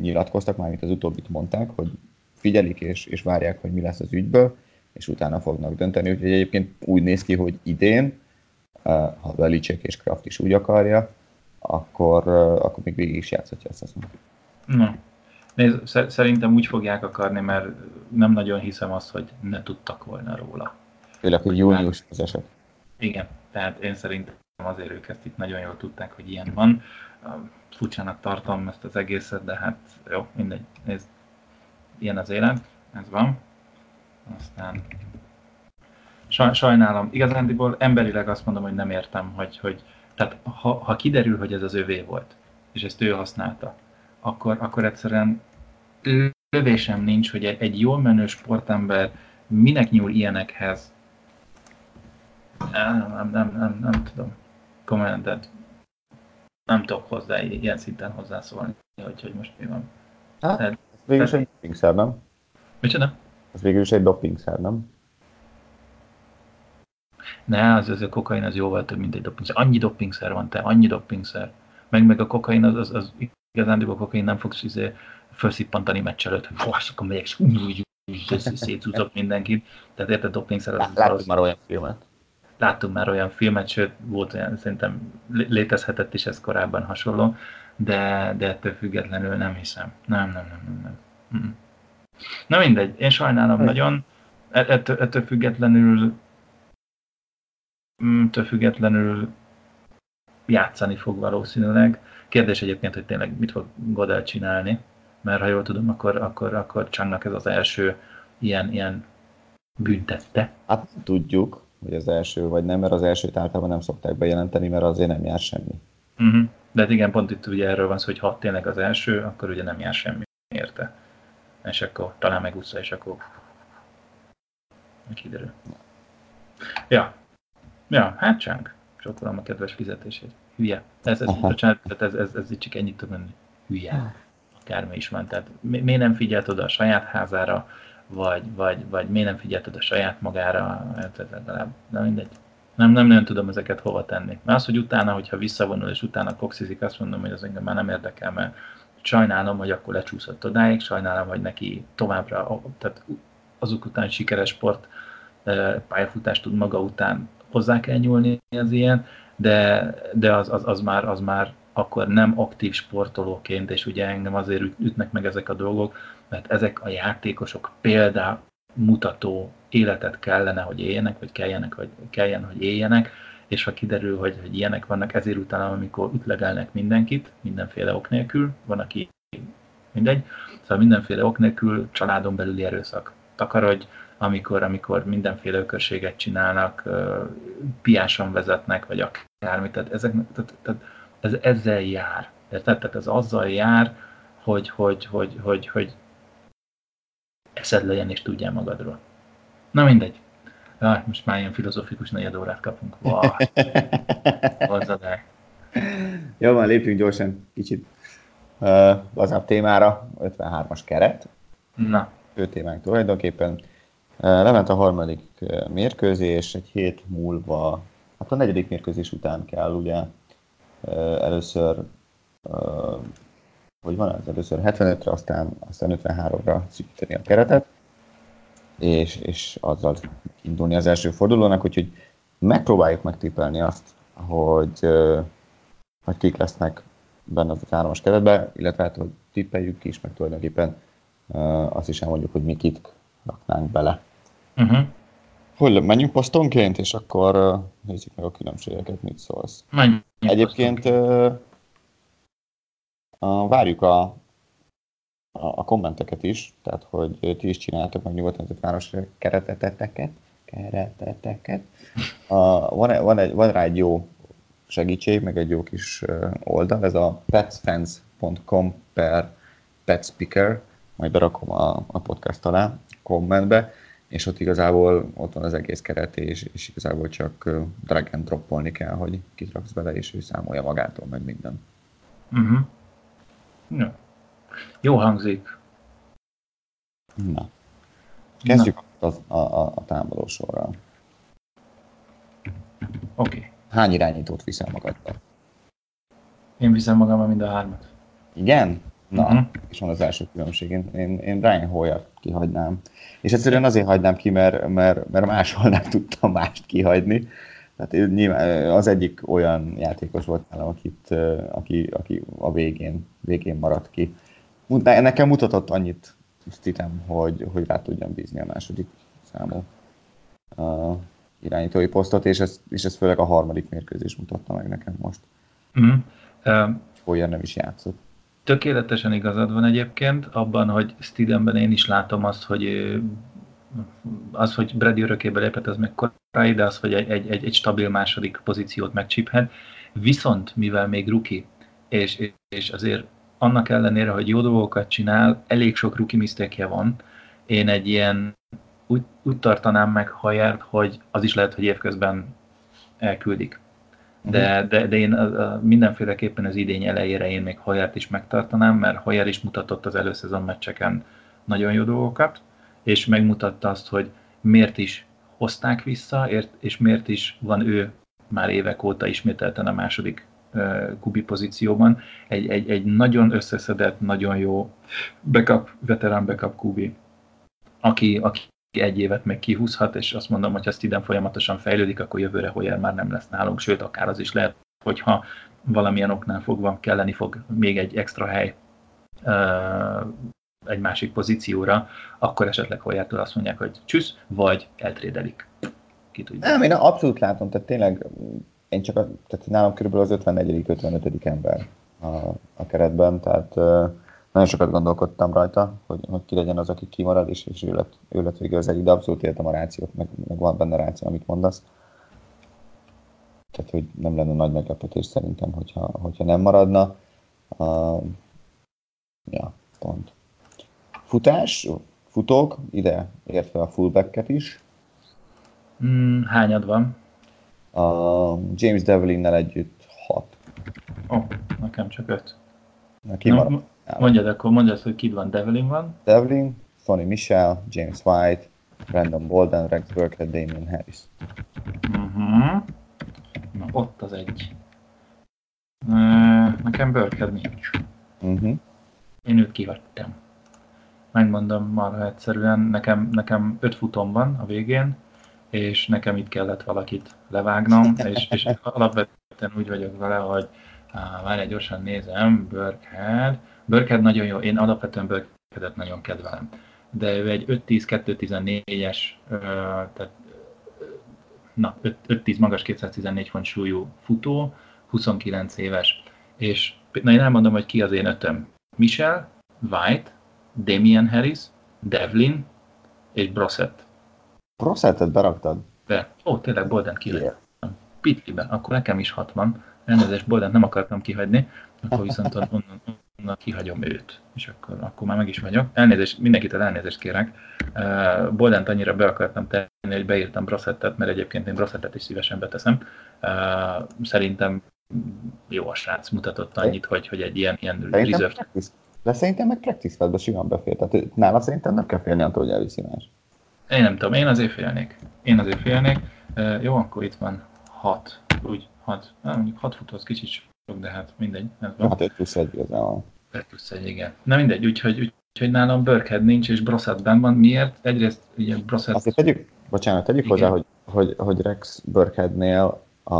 nyilatkoztak, mármint az utóbbit mondták, hogy figyelik és, és várják, hogy mi lesz az ügyből, és utána fognak dönteni. Úgyhogy egyébként úgy néz ki, hogy idén ha Belicek és Kraft is úgy akarja, akkor, akkor még végig is játszhatja ezt a. Na. Nézd, szerintem úgy fogják akarni, mert nem nagyon hiszem azt, hogy ne tudtak volna róla. Főleg, hogy június az eset. Igen, tehát én szerintem azért ők ezt itt nagyon jól tudták, hogy ilyen van. Furcsának tartom ezt az egészet, de hát jó, mindegy. Nézd, ilyen az élet, ez van. Aztán sajnálom. Igazándiból emberileg azt mondom, hogy nem értem, hogy, hogy tehát ha, ha kiderül, hogy ez az övé volt, és ezt ő használta, akkor, akkor egyszerűen lövésem nincs, hogy egy jól menő sportember minek nyúl ilyenekhez. Nem, nem, nem, nem, nem tudom. Komolyan, de nem tudok hozzá ilyen szinten hozzászólni, hogy, hogy most mi van. Hát, Tehát, végül is egy dopingszer, nem? Micsoda? Ez végül is egy dopingszer, nem? Ne, az, az a kokain az jóval több, mint egy dopingszer. Annyi dopingszer van te, annyi dopingszer. Meg, meg a kokain, az, az, az igazán a kokain nem fogsz izé, felszippantani meccs előtt, hogy és akkor megyek, és szétúzok mindenkit. Tehát érted, dopingszer az... Láttunk már olyan filmet. Láttunk már olyan filmet, sőt, volt olyan, szerintem létezhetett is ez korábban hasonló, de, de ettől függetlenül nem hiszem. Nem, nem, nem, nem. nem. Na mindegy, én sajnálom hm. nagyon, e-, ettől, ettől függetlenül Mm, től függetlenül játszani fog valószínűleg. Kérdés egyébként, hogy tényleg mit fog Godel csinálni, mert ha jól tudom, akkor, akkor, akkor Csangnak ez az első ilyen, ilyen büntette. Hát tudjuk, hogy az első vagy nem, mert az elsőt általában nem szokták bejelenteni, mert azért nem jár semmi. Uh-huh. De hát igen, pont itt ugye erről van szó, hogy ha tényleg az első, akkor ugye nem jár semmi érte. És akkor talán megúszza, és akkor kiderül. Ja, Ja, hát csánk. Sokolom a kedves fizetését. Hülye. Ez, ez, bocsánat, ez, ez, ez, csak ennyit tud menni. Hülye. Akármi is van. Tehát mi, miért nem figyelt oda a saját házára, vagy, vagy, vagy miért nem figyelt oda a saját magára, legalább, de mindegy. Nem, nem nagyon tudom ezeket hova tenni. Mert az, hogy utána, hogyha visszavonul, és utána koxizik, azt mondom, hogy az engem már nem érdekel, mert sajnálom, hogy akkor lecsúszott odáig, sajnálom, hogy neki továbbra, tehát azok után sikeres sport pályafutást tud maga után hozzá kell nyúlni az ilyen, de, de az, az, az, már, az már akkor nem aktív sportolóként, és ugye engem azért ütnek meg ezek a dolgok, mert ezek a játékosok például mutató életet kellene, hogy éljenek, vagy kelljenek, hogy kelljen, hogy éljenek, és ha kiderül, hogy, hogy ilyenek vannak, ezért utána, amikor ütlegelnek mindenkit, mindenféle ok nélkül, van, aki mindegy, szóval mindenféle ok nélkül családon belüli erőszak. Takarodj, amikor, amikor mindenféle ökörséget csinálnak, piáson vezetnek, vagy akármit. Tehát, ezek, tehát, tehát ez ezzel jár. Érted? Tehát ez azzal jár, hogy, hogy, hogy, hogy, hogy eszed legyen és tudjál magadról. Na mindegy. Ah, most már ilyen filozofikus negyed órát kapunk. Wow. (laughs) Jó van, lépjünk gyorsan kicsit uh, lazább témára, 53-as keret. Na. Fő témánk tulajdonképpen Lement a harmadik mérkőzés, egy hét múlva, hát a negyedik mérkőzés után kell ugye először, hogy van ez, először 75-re, aztán, aztán 53-ra szűkíteni a keretet, és, és azzal indulni az első fordulónak, úgyhogy megpróbáljuk megtippelni azt, hogy, hogy kik lesznek benne az a hármas keretben, illetve hát, hogy tippeljük ki is, meg tulajdonképpen azt is elmondjuk, hogy mi kit raknánk bele. Uh-huh. Hogy menjünk posztonként, és akkor nézzük meg a különbségeket, mit szólsz. Menjünk Egyébként uh, várjuk a, a, a kommenteket is, tehát hogy ti is csináltok meg nyugodtan a város kereteteket, kereteteket. Uh, van, van, egy, van rá egy jó segítség, meg egy jó kis oldal, ez a petsfans.com per petspeaker, majd berakom a, a podcast alá, kommentbe, és ott igazából ott van az egész keret, és, és igazából csak drag and droppolni kell, hogy kitraksz bele, és ő számolja magától, meg minden. Uh-huh. Ja. Jó hangzik. Na. Kezdjük Na. Az, a, a, a támadó sorral. Oké. Okay. Hány irányítót viszel magaddal? Én viszem magammal mind a hármat. Igen? Na, uh-huh. és van az első különbség. Én, én, én Ryan Hoyer kihagynám. És egyszerűen azért hagynám ki, mert, mert, mert máshol nem tudtam mást kihagyni. Tehát nyilván az egyik olyan játékos volt nálam, akit, aki, aki a végén, végén maradt ki. Nekem mutatott annyit titem, hogy, hogy rá tudjam bízni a második számú uh, irányítói posztot, és ez, és ez főleg a harmadik mérkőzés mutatta meg nekem most. Mm. Uh, Olyan nem is játszott tökéletesen igazad van egyébként abban, hogy Steedenben én is látom azt, hogy az, hogy Brady örökébe lépett, az meg korai, de az, hogy egy, egy, egy, stabil második pozíciót megcsíphet. Viszont, mivel még ruki, és, és azért annak ellenére, hogy jó dolgokat csinál, elég sok ruki misztékje van, én egy ilyen úgy, úgy tartanám meg Hajert, hogy az is lehet, hogy évközben elküldik. de, de, de én a, a, mindenféleképpen az idény elejére én még Hajert is megtartanám, mert Hajer is mutatott az előszezon meccseken nagyon jó dolgokat, és megmutatta azt, hogy miért is hozták vissza, és miért is van ő már évek óta ismételten a második kubi pozícióban. Egy, egy, egy nagyon összeszedett, nagyon jó backup, veterán backup kubi, aki, aki egy évet meg kihúzhat, és azt mondom, hogy ha Steven folyamatosan fejlődik, akkor jövőre Hoyer már nem lesz nálunk, sőt, akár az is lehet, hogyha valamilyen oknál fogva kelleni fog még egy extra hely egy másik pozícióra, akkor esetleg Hoyertől azt mondják, hogy csüsz, vagy eltrédelik. Ki tudja. Nem, én abszolút látom, tehát tényleg én csak a, tehát nálam körülbelül az 54 55 ember a, a keretben, tehát nagyon sokat gondolkodtam rajta, hogy, hogy ki legyen az, aki kimarad, és, és ő, lett, ő lett végül az egyik, de abszolút értem a rációt, meg, meg van benne ráció, amit mondasz. Tehát, hogy nem lenne nagy meglepetés szerintem, hogyha, hogyha nem maradna. Uh, ja, pont. Futás, futók, ide értve a fullbacket is. Mm, hányad van? A James Devlin-nel együtt hat. Ó, oh, nekem csak öt. Na, ki marad? Mondjad, akkor mondjad, hogy kid van, Devlin van. Devlin, Sonny Michel, James White, Brandon Bolden, Rex Burkhead, Damien Harris. Uh-huh. Na, ott az egy. Nekem Burkhead nincs. Uh-huh. Én őt kihagytam. Megmondom marha egyszerűen, nekem, nekem öt futom van a végén, és nekem itt kellett valakit levágnom, és, és alapvetően úgy vagyok vele, hogy várj, gyorsan nézem, Burkhead, Burkhead nagyon jó, én alapvetően Burkheadet nagyon kedvelem. De ő egy 5-10-2-14-es, tehát na, 5-10 magas 214 font súlyú futó, 29 éves. És na én elmondom, hogy ki az én ötöm. Michel, White, Damian Harris, Devlin és Brossett. Brossettet beraktad? Be. Ó, tényleg Bolden ki Pitliben, akkor nekem is 60. Elnézést, Bolden nem akartam kihagyni, akkor viszont onnan, onnan kihagyom őt, és akkor, akkor már meg is vagyok. Elnézést, mindenkitől elnézést kérek. Uh, Boldent annyira be akartam tenni, hogy beírtam Brossettet, mert egyébként én Brossettet is szívesen beteszem. Uh, szerintem jó a srác, mutatott annyit, hogy, hogy egy ilyen, ilyen reserve... De szerintem meg practice be simán befér. Tehát nála szerintem nem kell félni attól, hogy elviszi más. Én nem tudom, én azért félnék. Én azért félnék. Uh, jó, akkor itt van hat, úgy hat, nem, mondjuk hat futó az kicsit sok, de hát mindegy. Ez van. Hát 5 plusz 1 igazából. 5 plusz 1, igen. Na mindegy, úgyhogy, úgyhogy nálam Burkhead nincs, és benn van. Miért? Egyrészt ugye Brossett... Azért tegyük, bocsánat, tegyük igen. hozzá, hogy, hogy, hogy Rex Burkheadnél, a,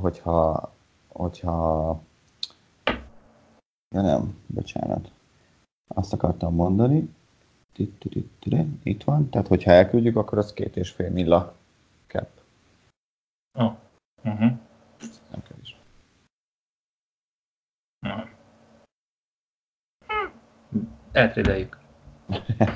hogyha, hogyha Ja nem, bocsánat. Azt akartam mondani. Itt van. Tehát, hogyha elküldjük, akkor az két és fél milla cap. Oh. Uh-huh. Nem kevés. Na. Eltrédeljük. (laughs)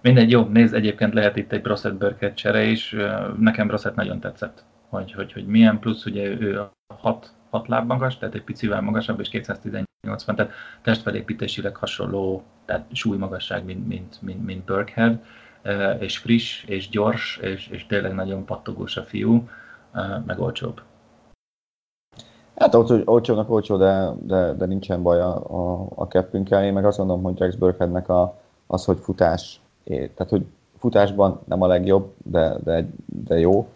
Mindegy, jó, nézd, egyébként lehet itt egy Brosset Burkett csere is. Nekem Brosset nagyon tetszett, hogy, hogy, hogy milyen plusz, ugye ő 6, 6 láb magas, tehát egy picivel magasabb, és 218 van, tehát testfelépítésileg hasonló, tehát súlymagasság, mint, mint, mint, mint Burkhead, és friss, és gyors, és, és tényleg nagyon pattogós a fiú, meg olcsóbb. Hát olcsó, olcsónak olcsó, de, de, de nincsen baj a, a, a keppünkkel. Én meg azt mondom, hogy Jax Burkheadnek a, az, hogy futás, tehát hogy futásban nem a legjobb, de, de, de jó.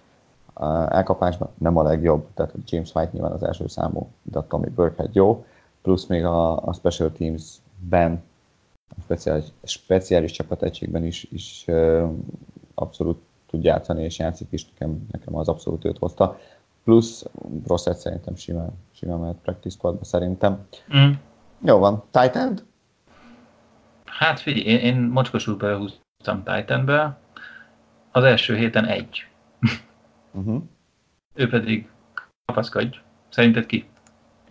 Elkapásban nem a legjobb, tehát James White nyilván az első számú, de Tommy Burkhead jó, plusz még a, a Special Teams-ben, a speciális, speciális csapategységben is, is abszolút tud játszani, és játszik is, nekem, nekem az abszolút őt hozta plusz Brosset szerintem simán, simán mehet practice squadba szerintem. Mm. Jó van, Titan? Hát figyelj, én, én mocskosul behúztam Titanbe, az első héten egy. Uh-huh. ő pedig kapaszkodj. Szerinted ki?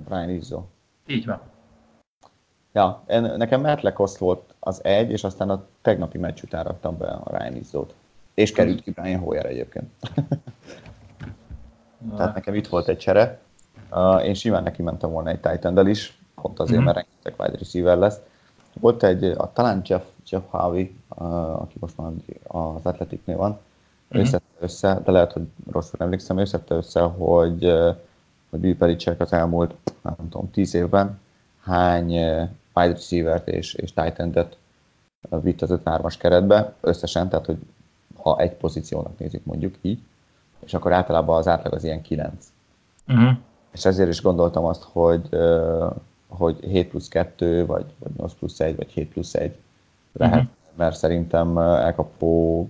Ryan Izzo. Így van. Ja, én, nekem Matt Lecost volt az egy, és aztán a tegnapi meccs után raktam be a Ryan Izzót. És került ki Brian Hoyer egyébként. (laughs) Tehát nekem itt volt egy csere. Uh, én simán neki mentem volna egy titan is, pont azért, mm-hmm. mert rengeteg wide receiver lesz. Volt egy, a, talán Jeff, Jeff Harvey, uh, aki most már az Atleticnél van, ő szedte össze, de lehet, hogy rosszul emlékszem, ő szedte össze, hogy, hogy Bill Belichick az elmúlt, nem tudom, tíz évben hány ö, wide receiver-t és, és tight endet vitt az 53-as keretbe összesen, tehát hogy ha egy pozíciónak nézik mondjuk így, és akkor általában az átlag az ilyen 9. Uh-huh. És ezért is gondoltam azt, hogy, ö, hogy 7 plusz 2, vagy, vagy 8 plusz 1, vagy 7 plusz 1 lehet, Mhm. mert szerintem elkapó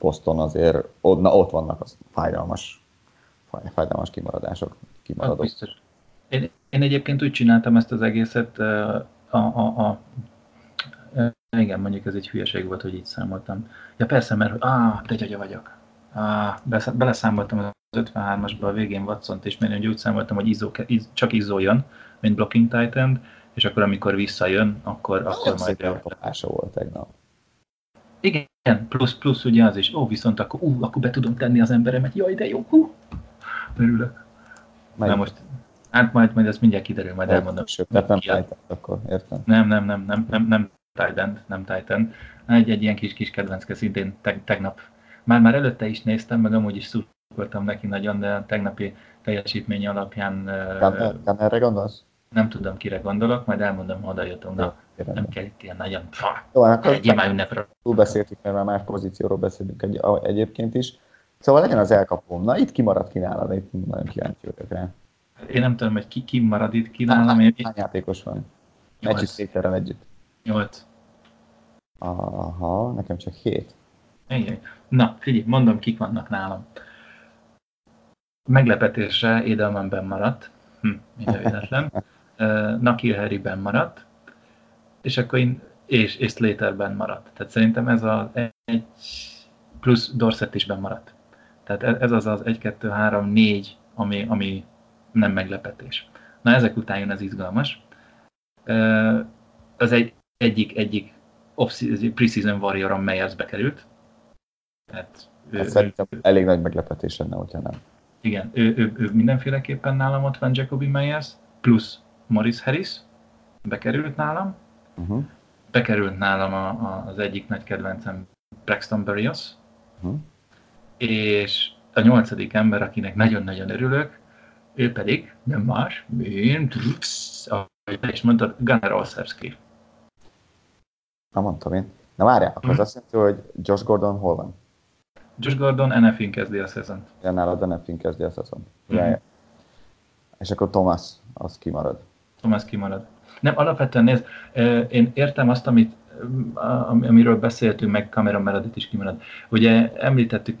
poszton azért na, ott vannak az fájdalmas, fáj- fájdalmas kimaradások, Az kimaradók. biztos. Én, én egyébként úgy csináltam ezt az egészet, a, a, a, igen, mondjuk ez egy hülyeség volt, hogy így számoltam. Ja persze, mert hogy áh, te gyagya vagyok. Besz- beleszámoltam az 53-asba a végén Watson-t, és mert úgy számoltam, hogy Izzo, iz, csak Izzo jön, mint blocking tight end, és akkor amikor visszajön, akkor, akkor majd elkapása volt tegnap. Igen, plusz, plusz ugye az is. Ó, viszont akkor, ú, akkor be tudom tenni az emberemet. Jaj, de jó, hú. Örülök. Melyik? Na most, hát majd, majd ezt mindjárt kiderül, majd elmondom. Sőt, tehát nem fájtett akkor, értem? Nem, nem, nem, nem, nem, nem Titan, nem Titan. Egy, egy ilyen kis, kis kedvencke szintén teg, tegnap. Már, már előtte is néztem, meg amúgy is szurkoltam neki nagyon, de a tegnapi teljesítmény alapján Gunner- Gunnerre gondolsz? nem tudom, kire gondolok, majd elmondom, ha oda jutunk. Na, Jó, nem kell itt ilyen nagyon... Jó, hát akkor Egyéb már ünnepre. túl beszéltük, mert már más pozícióról beszélünk egy, egyébként is. Szóval legyen az elkapóm. Na, itt kimaradt ki nálad, itt nagyon kíváncsi vagyok rá. Én nem tudom, hogy ki, ki marad itt ki nálam. Én, Hány játékos van? Együtt Slaterrel együtt. Nyolc. Aha, nekem csak hét. Igen. Na, figyelj, mondom, kik vannak nálam. Meglepetésre Edelman benn maradt, hm, minden (laughs) véletlen. Uh, Nakil Harry benn maradt, és akkor én, és, és Slater benn maradt. Tehát szerintem ez az egy, plusz Dorset is benn maradt. Tehát e- ez az az 1, 2, 3, 4, ami, ami nem meglepetés. Na ezek után jön az izgalmas. Az egy, egyik, egyik preseason warrior Meyers bekerült. Tehát ő, Hát ő, szerintem elég nagy meglepetés lenne, hogyha nem. igen, ő, ő, ő mindenféleképpen nálam ott van Jacoby Meyers, plusz Morris Harris bekerült nálam. Uh-huh. Bekerült nálam a, a, az egyik nagy kedvencem Braxton Berrios, Uh-huh. és a nyolcadik ember, akinek nagyon-nagyon örülök, ő pedig nem más, mint, ahogy te is mondtad, Gunnar Olszewski. Na, mondtam én. Na várjál, akkor az Mhm. azt jelenti, hogy Josh Gordon hol van? Josh Gordon NF-in kezdi a szezont. Ja, nálad Neffin kezdi a szezon. Mhm. Mm-hmm. És akkor Thomas, az kimarad. Thomas kimarad. Nem, alapvetően nézd, én értem azt, amit, amiről beszéltünk, meg Cameron Meredith is kimarad. Ugye említettük,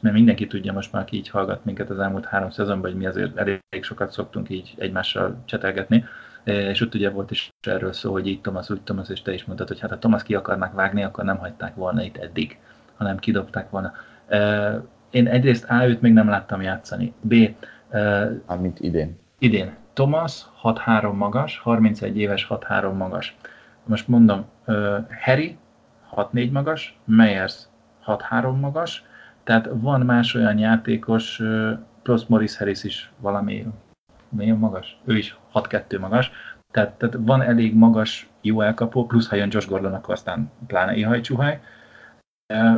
mert mindenki tudja most már, aki így hallgat minket az elmúlt három szezonban, hogy mi azért elég sokat szoktunk így egymással csetelgetni, és ott ugye volt is erről szó, hogy így Thomas, úgy Thomas, és te is mondtad, hogy hát ha Thomas ki akarnák vágni, akkor nem hagyták volna itt eddig, hanem kidobták volna. Ö, Én egyrészt A őt még nem láttam játszani. B. ö, Mármint idén. idén Thomas 6-3 magas, 31 éves 6-3 magas. Most mondom, Harry 6-4 magas, Meyers 6-3 magas, tehát van más olyan játékos, plusz Morris Harris is valami milyen magas? Ő is 6-2 magas, tehát, tehát van elég magas jó elkapó, plusz ha jön Josh Gordon, akkor aztán pláne ihaj-csuhaj.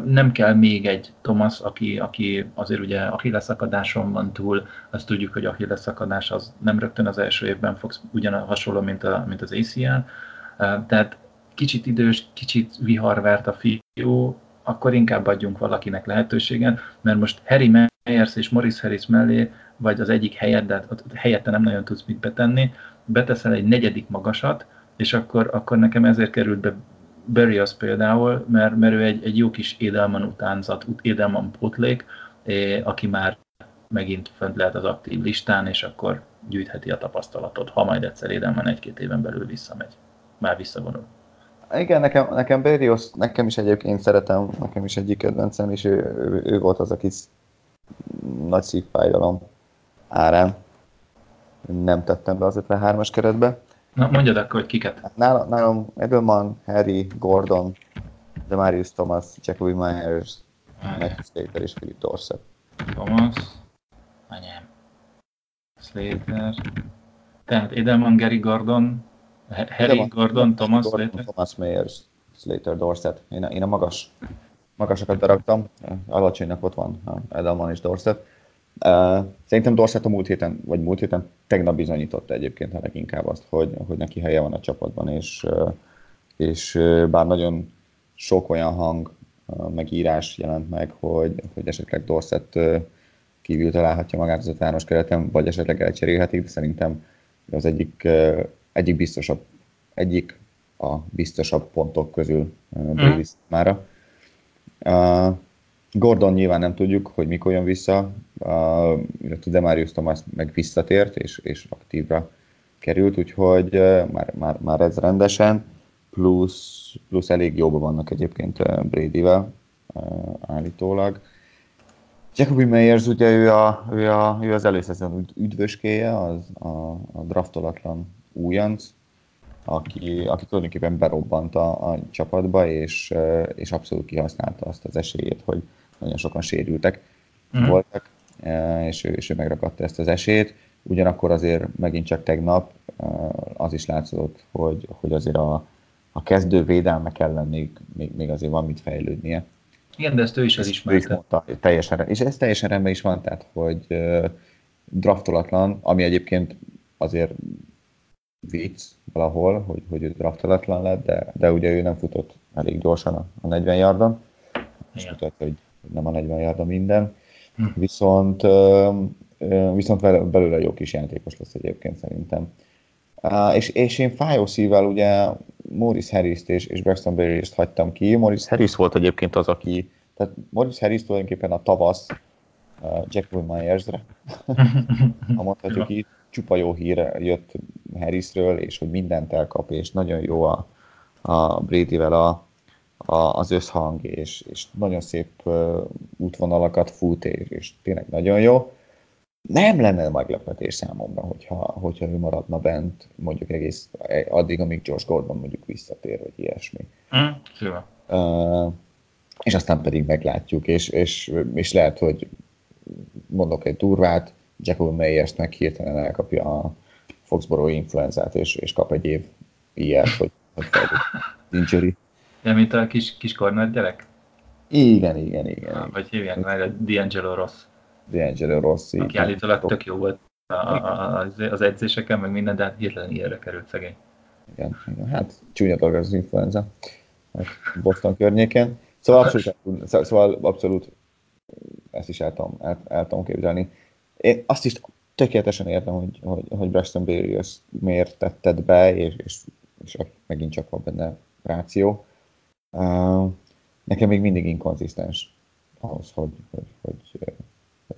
Nem kell még egy Thomas, aki, aki azért ugye Achilles szakadáson van túl, azt tudjuk, hogy Achilles szakadás az nem rögtön az első évben fog ugyan hasonló, mint, a, mint az ACL. Tehát kicsit idős, kicsit viharvert a fiú, akkor inkább adjunk valakinek lehetőséget, mert most Harry Meyers és Morris Harris mellé, vagy az egyik helyet, de helyette nem nagyon tudsz mit betenni, beteszel egy negyedik magasat, és akkor, akkor nekem ezért került be Berrios például, mert, mert ő egy, egy jó kis Edelman utánzat, Edelman pótlék, eh, aki már megint fönt lehet az aktív listán, és akkor gyűjtheti a tapasztalatot, ha majd egyszer Edelman egy-két éven belül visszamegy. Már visszavonul. Igen, nekem, nekem Berrios, nekem is egyébként szeretem, nekem is egyik kedvencem, és ő, ő, ő volt az, aki nagy szívfájdalom árán nem tettem be az 53-as keretbe. Na, mondjad akkor, hogy kiket. Hát nálam, nálam Edelman, Harry, Gordon, Demarius Thomas, Jacoby Myers, Matthew Slater és Philip Dorset. Thomas, anyám, Slater, tehát Edelman, Gary Gordon, Harry Gordon, Thomas Gordon, Slater. Thomas Myers, Slater, Dorset. Én a, én a magas magasakat beraktam, alacsonynak ott van Edelman és Dorset. Szerintem Dorset a múlt héten, vagy múlt héten tegnap bizonyította egyébként a leginkább azt, hogy, hogy neki helye van a csapatban, és, és bár nagyon sok olyan hang, megírás jelent meg, hogy, hogy esetleg Dorset kívül találhatja magát az ötváros kereten, vagy esetleg elcserélhetik, de szerintem az egyik, egyik biztosabb, egyik a biztosabb pontok közül Brady mm. mára. Uh, Gordon nyilván nem tudjuk, hogy mikor jön vissza, uh, illetve Demarius Thomas meg visszatért, és, és aktívra került, úgyhogy uh, már, már, már ez rendesen, plusz, plusz elég jóban vannak egyébként uh, Brady-vel uh, állítólag. Jacobi Meyers, ugye ő, a, ő, a, ő az előszezon üdvöskéje, az a, a draftolatlan újonc, aki, aki tulajdonképpen berobbant a, a csapatba, és, és abszolút kihasználta azt az esélyét, hogy nagyon sokan sérültek mm. voltak, és ő, és ő megragadta ezt az esélyt. Ugyanakkor azért megint csak tegnap az is látszott, hogy, hogy azért a, a kezdő védelmek ellen még, még, még azért van mit fejlődnie. Igen, de ezt ő is elismerte. Mondta, teljesen, és ez teljesen rendben is van, tehát hogy draftolatlan, ami egyébként azért vicc valahol, hogy, hogy ő draftolatlan lett, de, de ugye ő nem futott elég gyorsan a, a 40 yardon, és mutatja, hogy nem a 40 yardon minden, hm. viszont, viszont belőle jó kis játékos lesz egyébként szerintem. És, és én fájó szívvel ugye Morris Harris-t és, és Braxton Berry-t hagytam ki. Morris Harris volt egyébként az, aki, tehát Morris Harris tulajdonképpen a tavasz Jack Myers-re, (laughs) ha mondhatjuk így, csupa jó hír jött Harrisről, és hogy mindent elkap, és nagyon jó a, a Brady-vel a, a, az összhang, és, és nagyon szép uh, útvonalakat fut, és, és tényleg nagyon jó. Nem lenne meglepetés számomra, hogyha, hogyha ő maradna bent, mondjuk egész addig, amíg George Gordon mondjuk visszatér, vagy ilyesmi. Mm, uh, és aztán pedig meglátjuk, és, és, és lehet, hogy mondok egy durvát, Jacob Meyers-nek hirtelen elkapja a Foxborough influenzát, és, és kap egy év ilyet, hogy, hogy injury. Ja, mint a kis, kis gyerek? Igen, igen, igen. Ah, vagy hívják meg a D'Angelo Ross. D'Angelo Ross, igen. Aki állítólag tök jó volt a, a, az edzéseken, meg minden, de hát hirtelen ilyenre került szegény. Igen, igen, hát csúnya dolog az influenza. Boston környéken. Szóval abszolút, szóval abszolút ezt is el tudom, el, el tudom képzelni. Én azt is tökéletesen értem, hogy, hogy, hogy Preston Barriers miért tetted be, és, és, és megint csak van benne ráció. Uh, nekem még mindig inkonzisztens ahhoz, hogy, hogy, hogy, hogy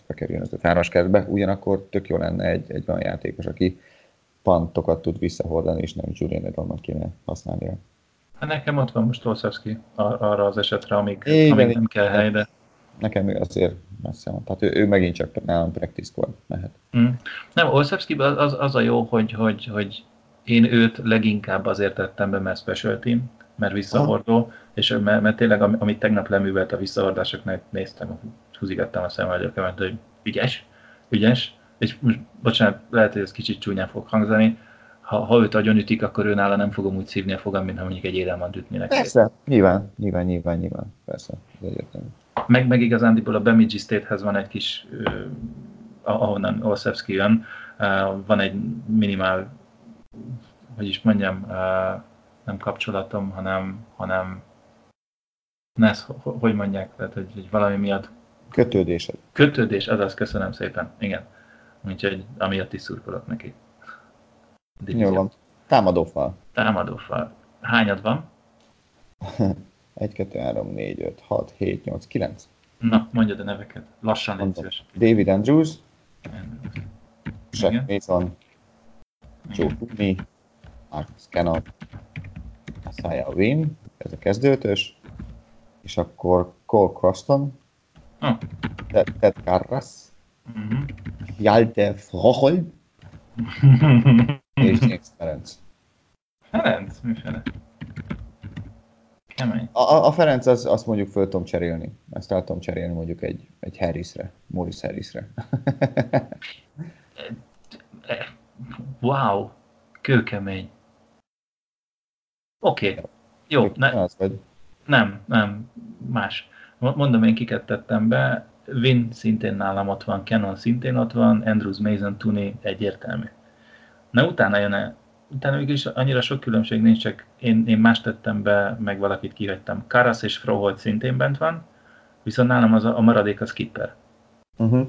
bekerüljön ez a hármas kertbe. Ugyanakkor tök jó lenne egy, egy olyan játékos, aki pantokat tud visszahordani, és nem Julian Edelman kéne használni. Hát nekem ott van most Olszewski arra az esetre, amíg, Igen, amíg nem kell hely, de nekem még azért messze van. Tehát ő, ő megint csak nálam practice mehet. Mm. Nem, Olszewski az, az, a jó, hogy, hogy, hogy én őt leginkább azért tettem be, mert special team, mert visszahordó, ah. és mert, mert tényleg, amit tegnap leművelt a visszahordásoknak, néztem, húzigattam a szemem hogy ügyes, ügyes, és most, bocsánat, lehet, hogy ez kicsit csúnyán fog hangzani, ha, ha őt agyon ütik, akkor nála nem fogom úgy szívni a fogam, mint ha mondjuk egy édelmant ütnének. Persze, nyilván, nyilván, nyilván, nyilván, persze, ez egyértelmű. Meg, meg igazándiból a Bemidji State-hez van egy kis, uh, ahonnan Olszewski jön, uh, van egy minimál, hogy is mondjam, uh, nem kapcsolatom, hanem, hanem ne, ezt, hogy mondják, tehát, hogy, hogy valami miatt Kötődésed. Kötődés, az az, köszönöm szépen, igen. Úgyhogy amiatt is szurkolok neki. Divízió. Jó van. Támadófal. Támadófal. Hányad van? (laughs) 1, 2, 3, 4, 5, 6, 7, 8, 9. Na, mondjad a neveket. Lassan légy szíves. David Andrews, Jack Mason, Joe Tooney, Marcus Cannon, Isaiah Wynn, ez a kezdőtös, és akkor Cole Croston, oh. Ted, Ted Carras, uh-huh. Hjalte Froholt, (laughs) és James Ferenc. Ferenc? Mifele? Kemény. A, a Ferenc az, azt mondjuk föl tudom cserélni. Ezt el tudom cserélni mondjuk egy, egy Harrisre, Morris Harrisre. (laughs) wow, kőkemény. Oké, okay. jó. Ne, az vagy. Nem, nem, más. Mondom, én kiket tettem be, Vin szintén nálam ott van, Canon szintén ott van, Andrews Mason Tooney egyértelmű. Na utána jön utána mégis annyira sok különbség nincs, csak én, én más tettem be, meg valakit kihagytam. Karas és Froholt szintén bent van, viszont nálam az a, a maradék a skipper. Uh-huh.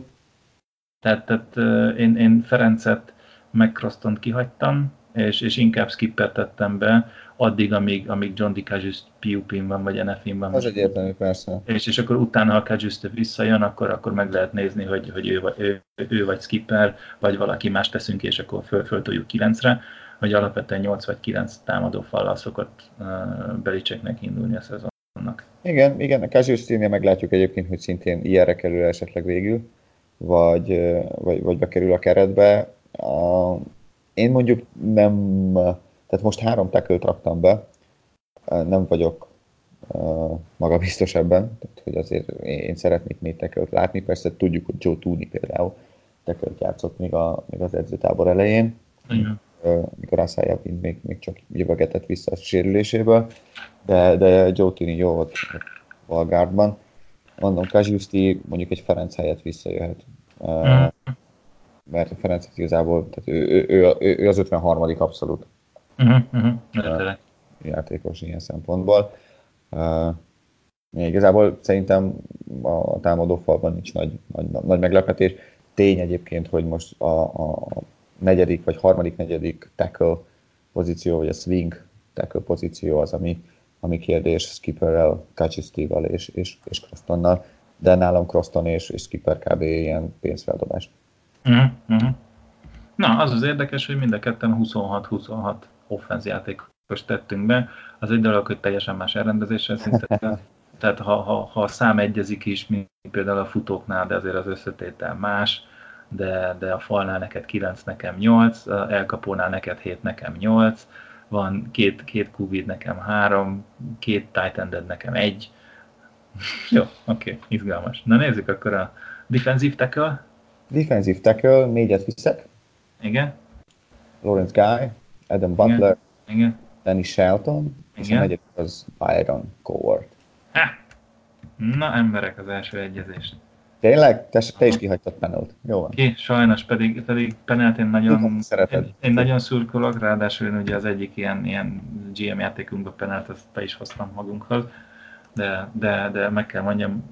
Tehát, tehát én, én Ferencet meg Crostont kihagytam, és, és inkább skipper tettem be, addig, amíg, amíg John DiCagius PUP-n van, vagy NF-n van. Az egyértelmű, persze. És, és akkor utána, ha Cagius visszajön, akkor, akkor meg lehet nézni, hogy, hogy ő, ő, ő, vagy skipper, vagy valaki más teszünk, és akkor föl, föltoljuk 9-re, hogy alapvetően 8 vagy 9 támadó fallal szokott Belicseknek indulni a szezonnak. Igen, igen, a Cagius meglátjuk egyébként, hogy szintén ilyenre kerül esetleg végül, vagy, vagy, vagy bekerül a keretbe. A, én mondjuk nem tehát most három tekőt raktam be, nem vagyok uh, magabiztos ebben, tehát hogy azért én szeretnék még tekölt látni, persze tudjuk, hogy Joe Tooney például tekölt játszott még, a, még az edzőtábor elején, Igen. Uh, mikor Aszája még, még csak jövögetett vissza a sérüléséből, de, de Joe Tooney jó volt Valgárdban. Mondom, Kaziuszti mondjuk egy Ferenc helyett visszajöhet. Uh, mert a Ferenc igazából, tehát ő, ő, ő, ő az 53. abszolút uh-huh, uh-huh. játékos ilyen szempontból. Igazából szerintem a támadó falban nincs nagy, nagy, nagy meglepetés. Tény egyébként, hogy most a, a negyedik vagy harmadik, negyedik tackle pozíció, vagy a swing tackle pozíció az, ami, ami kérdés Skipperrel, Kacsiszival és, és, és Crostonnal, de nálam Croston és, és Skipper kb. ilyen pénzfeldobás. Uh-huh. Na, az az érdekes, hogy mind a ketten 26-26 offenz játékos tettünk be. Az egy dolog, hogy teljesen más elrendezéssel szinte. (laughs) Tehát ha, ha, ha a szám egyezik is, mint például a futóknál, de azért az összetétel más, de, de a falnál neked 9, nekem 8, elkapónál neked 7, nekem 8, van két, két QB nekem 3, két tight ended nekem 1. (laughs) Jó, oké, okay, izgalmas. Na nézzük akkor a defensive tackle. Defensive tackle, négyet viszek. Igen. Lawrence Guy, Adam Butler, Igen. Danny Shelton, Igen. és a negyedik az Byron Coward. Na emberek, az első egyezés. Tényleg? Te, te is kihagytad penelt. Jó van. Ki, sajnos, pedig, pedig penelt én nagyon, én, én, nagyon szurkolok, ráadásul én ugye az egyik ilyen, ilyen GM játékunkban penelt, azt be is hoztam magunkhoz, de, de, de meg kell mondjam,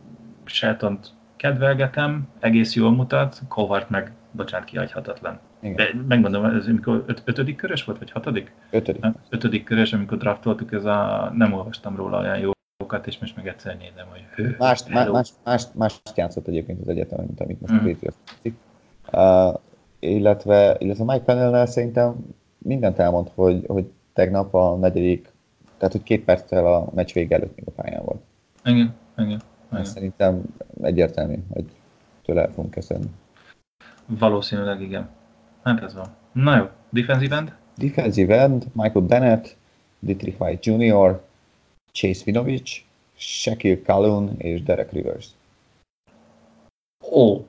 shelton kedvelgetem, egész jól mutat, Cowart meg, bocsánat, kihagyhatatlan. Igen. De megmondom, ez amikor öt, ötödik körös volt, vagy hatodik? Ötödik. Ötödik körös, amikor draftoltuk, ez a, nem olvastam róla olyan jókat, és most meg egyszer nézem, hogy hő, mást, más, más, más, játszott egyébként az egyetemen, mint amit most mm. a Patriots uh, illetve, illetve Mike Pennell szerintem mindent elmond, hogy, hogy tegnap a negyedik, tehát hogy két perccel a meccs vége előtt még a pályán volt. Igen, igen. igen. Szerintem egyértelmű, hogy tőle el fogunk kezdeni. Valószínűleg igen. Hát ez van. Na jó, defensive end? Defensive end, Michael Bennett, Dietrich White Jr., Chase Vinovich, Shaquille Calhoun és Derek Rivers. Ó! Oh.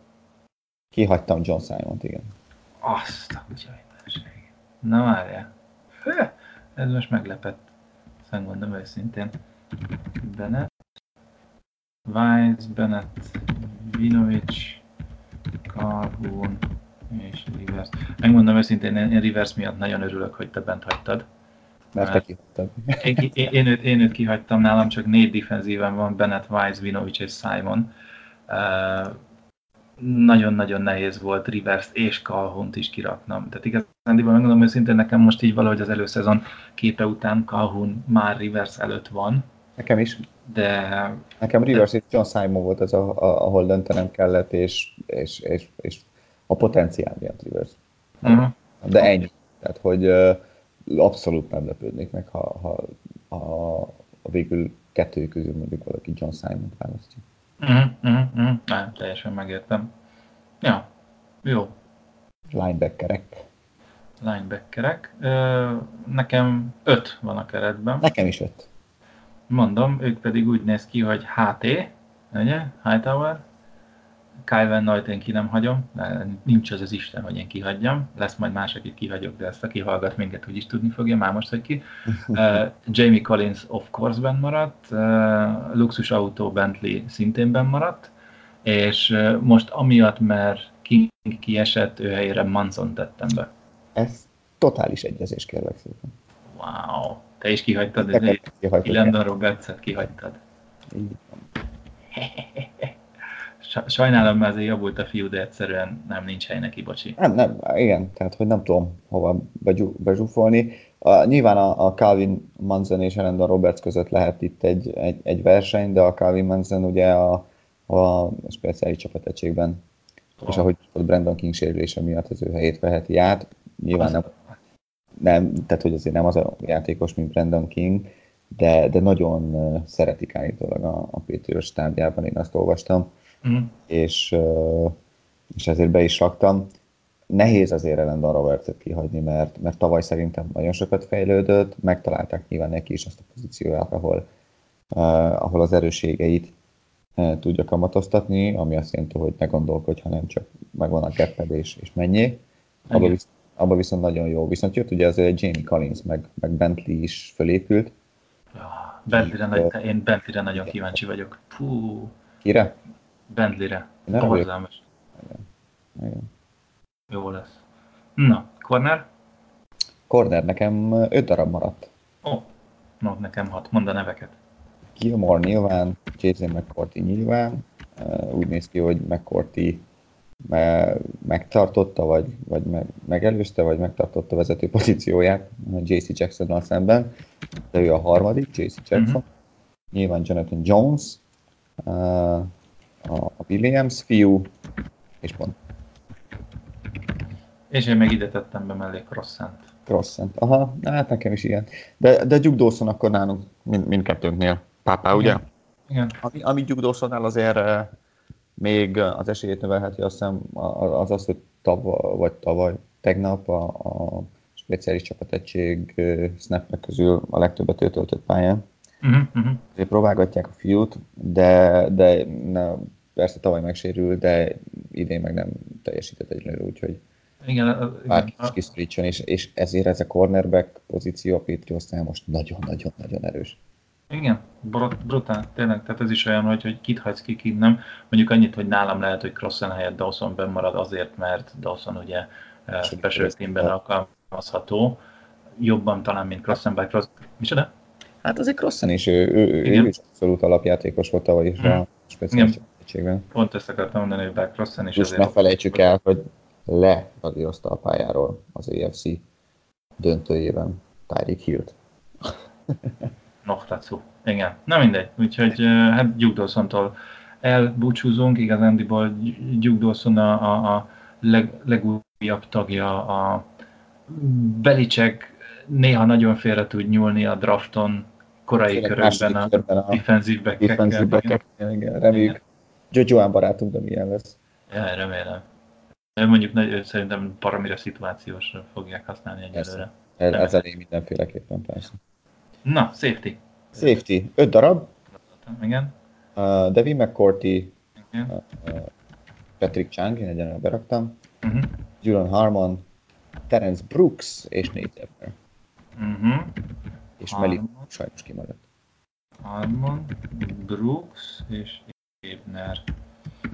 Kihagytam John Simon-t, igen. Azt a Na várjál. Ez most meglepett. Szóval mondom őszintén. Bennett, Weiss, Bennett, Vinovich, Calhoun, és Rivers. Megmondom őszintén, én Rivers miatt nagyon örülök, hogy te bent hagytad. Mert te kihagytad. Én, én, én, őt, én őt kihagytam, nálam csak négy defenzíven van, Bennett, Wise, Vinovic és Simon. Uh, nagyon-nagyon nehéz volt Rivers és Calhoun is kiraknom. Tehát igazán megmondom őszintén, nekem most így valahogy az előszezon képe után Calhoun már Rivers előtt van. Nekem is. De... Nekem Rivers de... és John Simon volt az, a, a, ahol döntenem kellett, és, és, és, és a potenciál miatt Rivers. Uh-huh. De ennyi. Tehát, hogy uh, abszolút nem lepődnék meg, ha, ha, ha a végül kettő közül mondjuk valaki John Simon választja. Uh-huh, uh-huh, uh-huh. Nem, teljesen megértem. Ja, jó. Linebackerek. Linebackerek. Ö, nekem öt van a keretben. Nekem is öt. Mondom, ők pedig úgy néz ki, hogy HT, ugye? Hightower, Kyle Van Noy-t én ki nem hagyom, nincs az az Isten, hogy én kihagyjam. Lesz majd más, akit kihagyok, de ezt aki hallgat minket úgy is tudni fogja, már most, hogy ki. Uh, (laughs) Jamie Collins of course ben maradt, uh, Luxus Auto Bentley szintén ben maradt, és uh, most amiatt, mert King kiesett, ő helyére Manson tettem be. Ez totális egyezés, kérlek szépen. Wow, te is kihagytad, de Landon Roberts-et kihagytad. Így (laughs) Sajnálom, mert azért javult a fiú, de egyszerűen nem nincs hely neki, bocsi. Nem, nem, igen, tehát hogy nem tudom hova bezsúfolni. A, nyilván a, a Calvin Manzen és Elendon Roberts között lehet itt egy, egy, egy verseny, de a Calvin Manzen ugye a, a speciális csapategységben, oh. és ahogy a Brandon King sérülése miatt az ő helyét veheti át, nyilván nem, nem, tehát hogy azért nem az a játékos, mint Brandon King, de, de nagyon szeretik állítólag a, a Patriots stábjában, én azt olvastam, mm. és, és ezért be is raktam. Nehéz azért Elendon Roberts-et kihagyni, mert, mert tavaly szerintem nagyon sokat fejlődött, megtalálták nyilván neki is azt a pozícióját, ahol, uh, ahol az erőségeit uh, tudja kamatoztatni, ami azt jelenti, hogy ne gondolkodj, hanem csak megvan a keppedés és mennyi. Abba, visz, abba viszont nagyon jó. Viszont jött ugye az Jamie Collins, meg, meg Bentley is fölépült, Bentleyre, nagy, én Bentleyre nagyon kíváncsi vagyok. Fú. Kire? Bentleyre. Borzalmas. Jó lesz. Na, corner? Corner nekem öt darab maradt. Ó, oh, no, nekem hat. Mondd a neveket. Gilmore nyilván, Jason McCourty nyilván. Úgy néz ki, hogy McCourty megtartotta, vagy, vagy megelőzte, vagy megtartotta a vezető pozícióját JC Jacksonnal szemben, de ő a harmadik, JC Jackson. Uh-huh. Nyilván Jonathan Jones, a Williams fiú, és pont. És én meg ide tettem be mellé Crossant. Crossant, aha, hát nekem is igen. De, de Duke Dawson akkor nálunk mind, mindkettőnknél. Pápá, ugye? Igen. Ami, ami Duke Dawsonnál azért még az esélyét növelheti, azt hiszem, az az, hogy tavaly, vagy tavaly, tegnap a, a speciális csapategység snapek közül a legtöbbet ő töltött pályán. Uh-huh, uh-huh. próbálgatják a fiút, de, de na, persze tavaly megsérül, de idén meg nem teljesített egyenlőre, úgyhogy igen, bárki is kiszorítson, és, és ezért ez a cornerback pozíció a Patriotsnál most nagyon-nagyon-nagyon erős. Igen, brutál, tényleg, tehát ez is olyan, hogy, hogy kit hagysz ki, kit nem. Mondjuk annyit, hogy nálam lehet, hogy Crossen helyett Dawson marad azért, mert Dawson ugye special teamben alkalmazható, jobban talán, mint Crossen by Cross. Micsoda? Hát azért Crossen is, ő, ő, ő is abszolút alapjátékos volt tavaly is hmm. a speciális egységben. Pont ezt akartam mondani, hogy by Crossen is. És ne felejtsük el, hogy le radírozta a pályáról az AFC döntőjében Tyreek Hill-t. (laughs) Noktatsu. Igen, na mindegy. Úgyhogy hát Duke Dawson-tól elbúcsúzunk, igazándiból Duke Dawson a, a, a leg, legújabb tagja a Belicek néha nagyon félre tud nyúlni a drafton korai Tényleg körökben a, a defensív backekkel. Igen, reméljük. Jojoan barátunk, de milyen lesz. Ja, remélem. Mondjuk szerintem paramira szituációs fogják használni egyelőre. Ez, ez elég mindenféleképpen persze. Na, safety. Safety. Öt darab. Igen. Uh, Devin McCourty, Igen. Uh, Patrick Chang, én egyenlően beraktam. Uh-huh. Julian Harmon, Terence Brooks és Nate Ebner. Uh-huh. És Meli sajnos kimaradt. Harmon, Brooks és Ebner.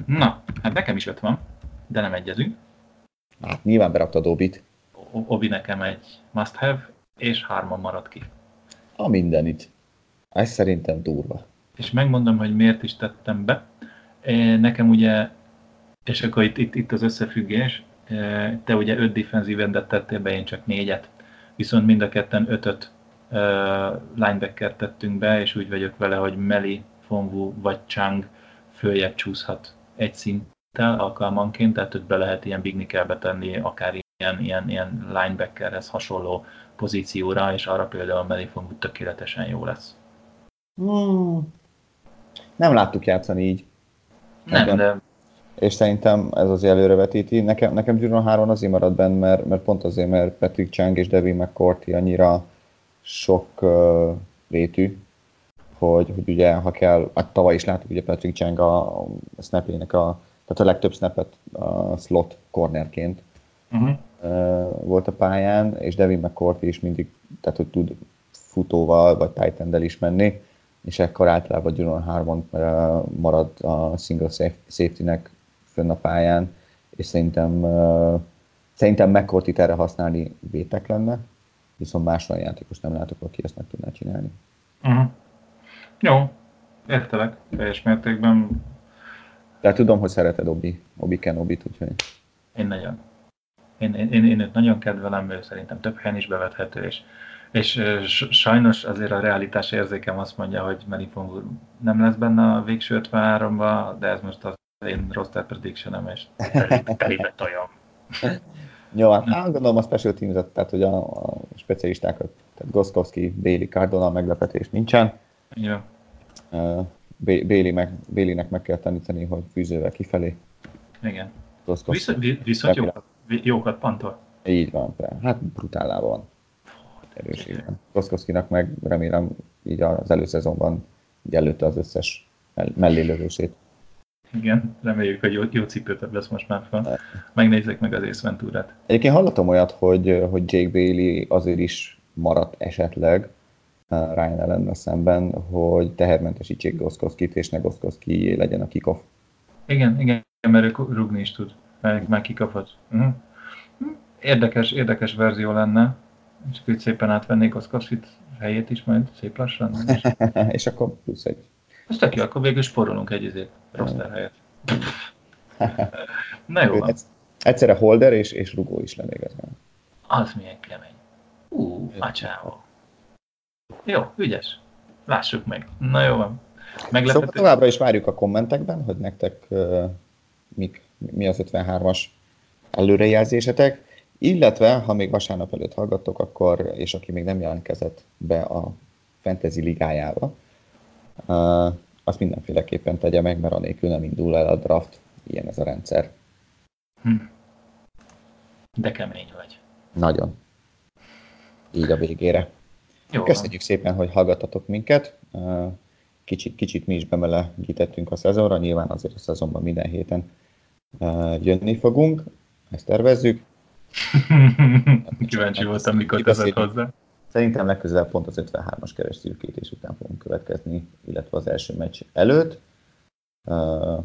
Na, hát nekem is öt van, de nem egyezünk. Hát nyilván beraktad Obit. Obi nekem egy must have, és hárman maradt ki. A mindenit. Ez szerintem durva. És megmondom, hogy miért is tettem be. Nekem ugye, és akkor itt, itt, itt az összefüggés, te ugye öt defensív endet tettél be, én csak négyet. Viszont mind a ketten ötöt uh, linebacker tettünk be, és úgy vagyok vele, hogy Meli, Fonvu vagy Chang följebb csúszhat egy szinttel alkalmanként, tehát őt be lehet ilyen big nickelbe tenni, akár ilyen, ilyen, ilyen linebackerhez hasonló pozícióra, és arra például Melifon tökéletesen jó lesz. Hmm. Nem láttuk játszani így. Nem, nekem. de... És szerintem ez az előrevetíti. Nekem, nekem Gyuron 3 azért maradt benne, mert, mert pont azért, mert Patrick Chang és Devin McCourty annyira sok uh, rétű, hogy, hogy ugye, ha kell, hát tavaly is láttuk ugye Patrick Chang a, a snapjének a tehát a legtöbb snapet a slot cornerként uh-huh. volt a pályán, és Devin McCourt is mindig, tehát hogy tud futóval vagy tight is menni, és ekkor általában Julian Harmon marad a single safety-nek fönn a pályán, és szerintem, szerintem McCourt itt erre használni vétek lenne, viszont más olyan játékos nem látok, aki ezt meg tudná csinálni. Uh-huh. Jó, értelek, teljes mértékben. De tudom, hogy szereted Obi, Obi Kenobit, úgyhogy... Én nagyon. Én, én, én, én őt nagyon kedvelem, ő szerintem több helyen is bevethető, és, és sajnos azért a realitás érzékem azt mondja, hogy Melipong nem lesz benne a végső 53-ba, de ez most az én roster prediction és telébe tojom. (laughs) Jó, hát gondolom a special teams tehát hogy a, a specialistákat, tehát Goskowski, Bailey, Cardona meglepetés nincsen. Jó. Uh, Bailey meg, Baileynek meg kell tanítani, hogy fűzővel kifelé. Igen. Viszont, viszont jókat, jókat pantol. Így van, hát brutálában van. Erőségben. Goskowskinak meg remélem így az előszezonban így előtte az összes mellélövését. Igen, reméljük, hogy jó, jó cipőtebb lesz most már fel. Megnézzék meg az Ace Venturát. Egyébként hallottam olyat, hogy, hogy Jake Bailey azért is maradt esetleg Ryan ellen szemben, hogy tehermentesítsék Goszkoszkit, és ne Goszkoszki legyen a kikoff. Igen, igen, mert ő rugni is tud, meg már kikaphat. Uh-huh. Érdekes, érdekes verzió lenne, csak úgy szépen átvennék Goszkoszkit helyét is majd szép lassan. És, (laughs) és akkor plusz egy ez tök jó, akkor végül sporolunk egy izét, roster helyet. (laughs) Na jó van. Egyszerre holder és, és rugó is lenne igazán. Az milyen kemény. Ú, macsávó. Jó, ügyes. Lássuk meg. Na jó van. Meglepető. Szóval továbbra is várjuk a kommentekben, hogy nektek uh, mik, mi az 53-as előrejelzésetek, illetve ha még vasárnap előtt hallgattok, akkor, és aki még nem jelentkezett be a Fantasy ligájába, uh, azt mindenféleképpen tegye meg, mert anélkül nem indul el a draft. Ilyen ez a rendszer. Hm. De kemény vagy. Nagyon. Így a végére. Jó Köszönjük szépen, hogy hallgattatok minket. Kicsit, kicsit mi is bemelegítettünk a szezonra, nyilván azért a szezonban minden héten jönni fogunk, ezt tervezzük. (laughs) Kíváncsi voltam, mikor teszed hozzá. Szerintem legközelebb pont az 53-as keres szürkítés után fogunk következni, illetve az első meccs előtt. Uh,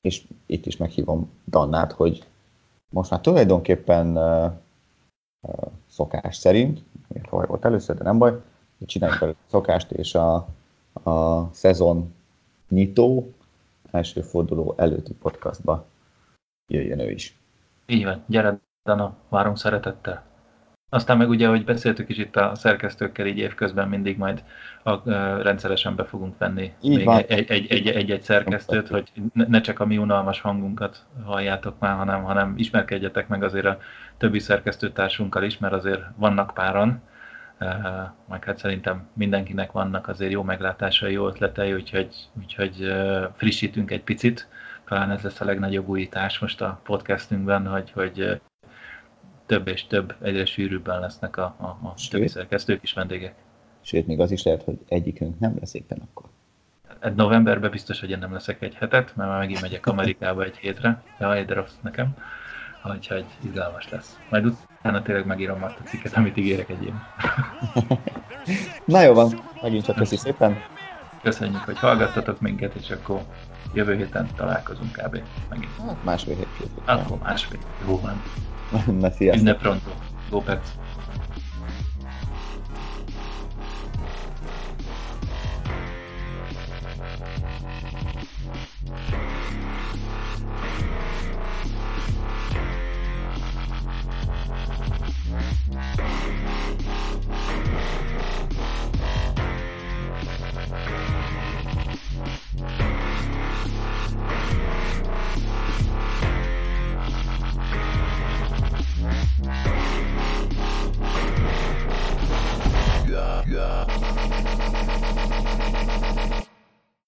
és itt is meghívom Dannát, hogy most már tulajdonképpen uh, uh, szokás szerint, hol volt először, de nem baj, hogy csináljunk el szokást, és a, a szezon nyitó első forduló előtti podcastba jöjjön ő is. Így van, gyere Dana, várunk szeretettel. Aztán meg ugye, hogy beszéltük is itt a szerkesztőkkel így évközben mindig majd a, a, rendszeresen be fogunk venni így még egy-egy szerkesztőt, hogy ne csak a mi unalmas hangunkat halljátok már, hanem, hanem ismerkedjetek meg azért a többi szerkesztőtársunkkal is, mert azért vannak páran, meg hát szerintem mindenkinek vannak azért jó meglátásai, jó ötletei, úgyhogy, úgyhogy frissítünk egy picit. Talán ez lesz a legnagyobb újítás most a podcastünkben, hogy, hogy több és több, egyre sűrűbben lesznek a, a, a többi szerkesztők is vendégek. Sőt, még az is lehet, hogy egyikünk nem lesz éppen akkor. Hát novemberben biztos, hogy én nem leszek egy hetet, mert már megint megyek Amerikába egy hétre. Ja, egy rossz nekem. Úgyhogy izgalmas lesz. Majd utána tényleg megírom azt a cikket, amit ígérek egy év. (laughs) Na jó van, megint csak köszi szépen. Köszönjük, hogy hallgattatok minket, és akkor jövő héten találkozunk kb. Megint. Hát másfél hét. Akkor másfél. Jó van. (laughs) Na, sziasztok. Minden pronto. Go Pets. Yeah.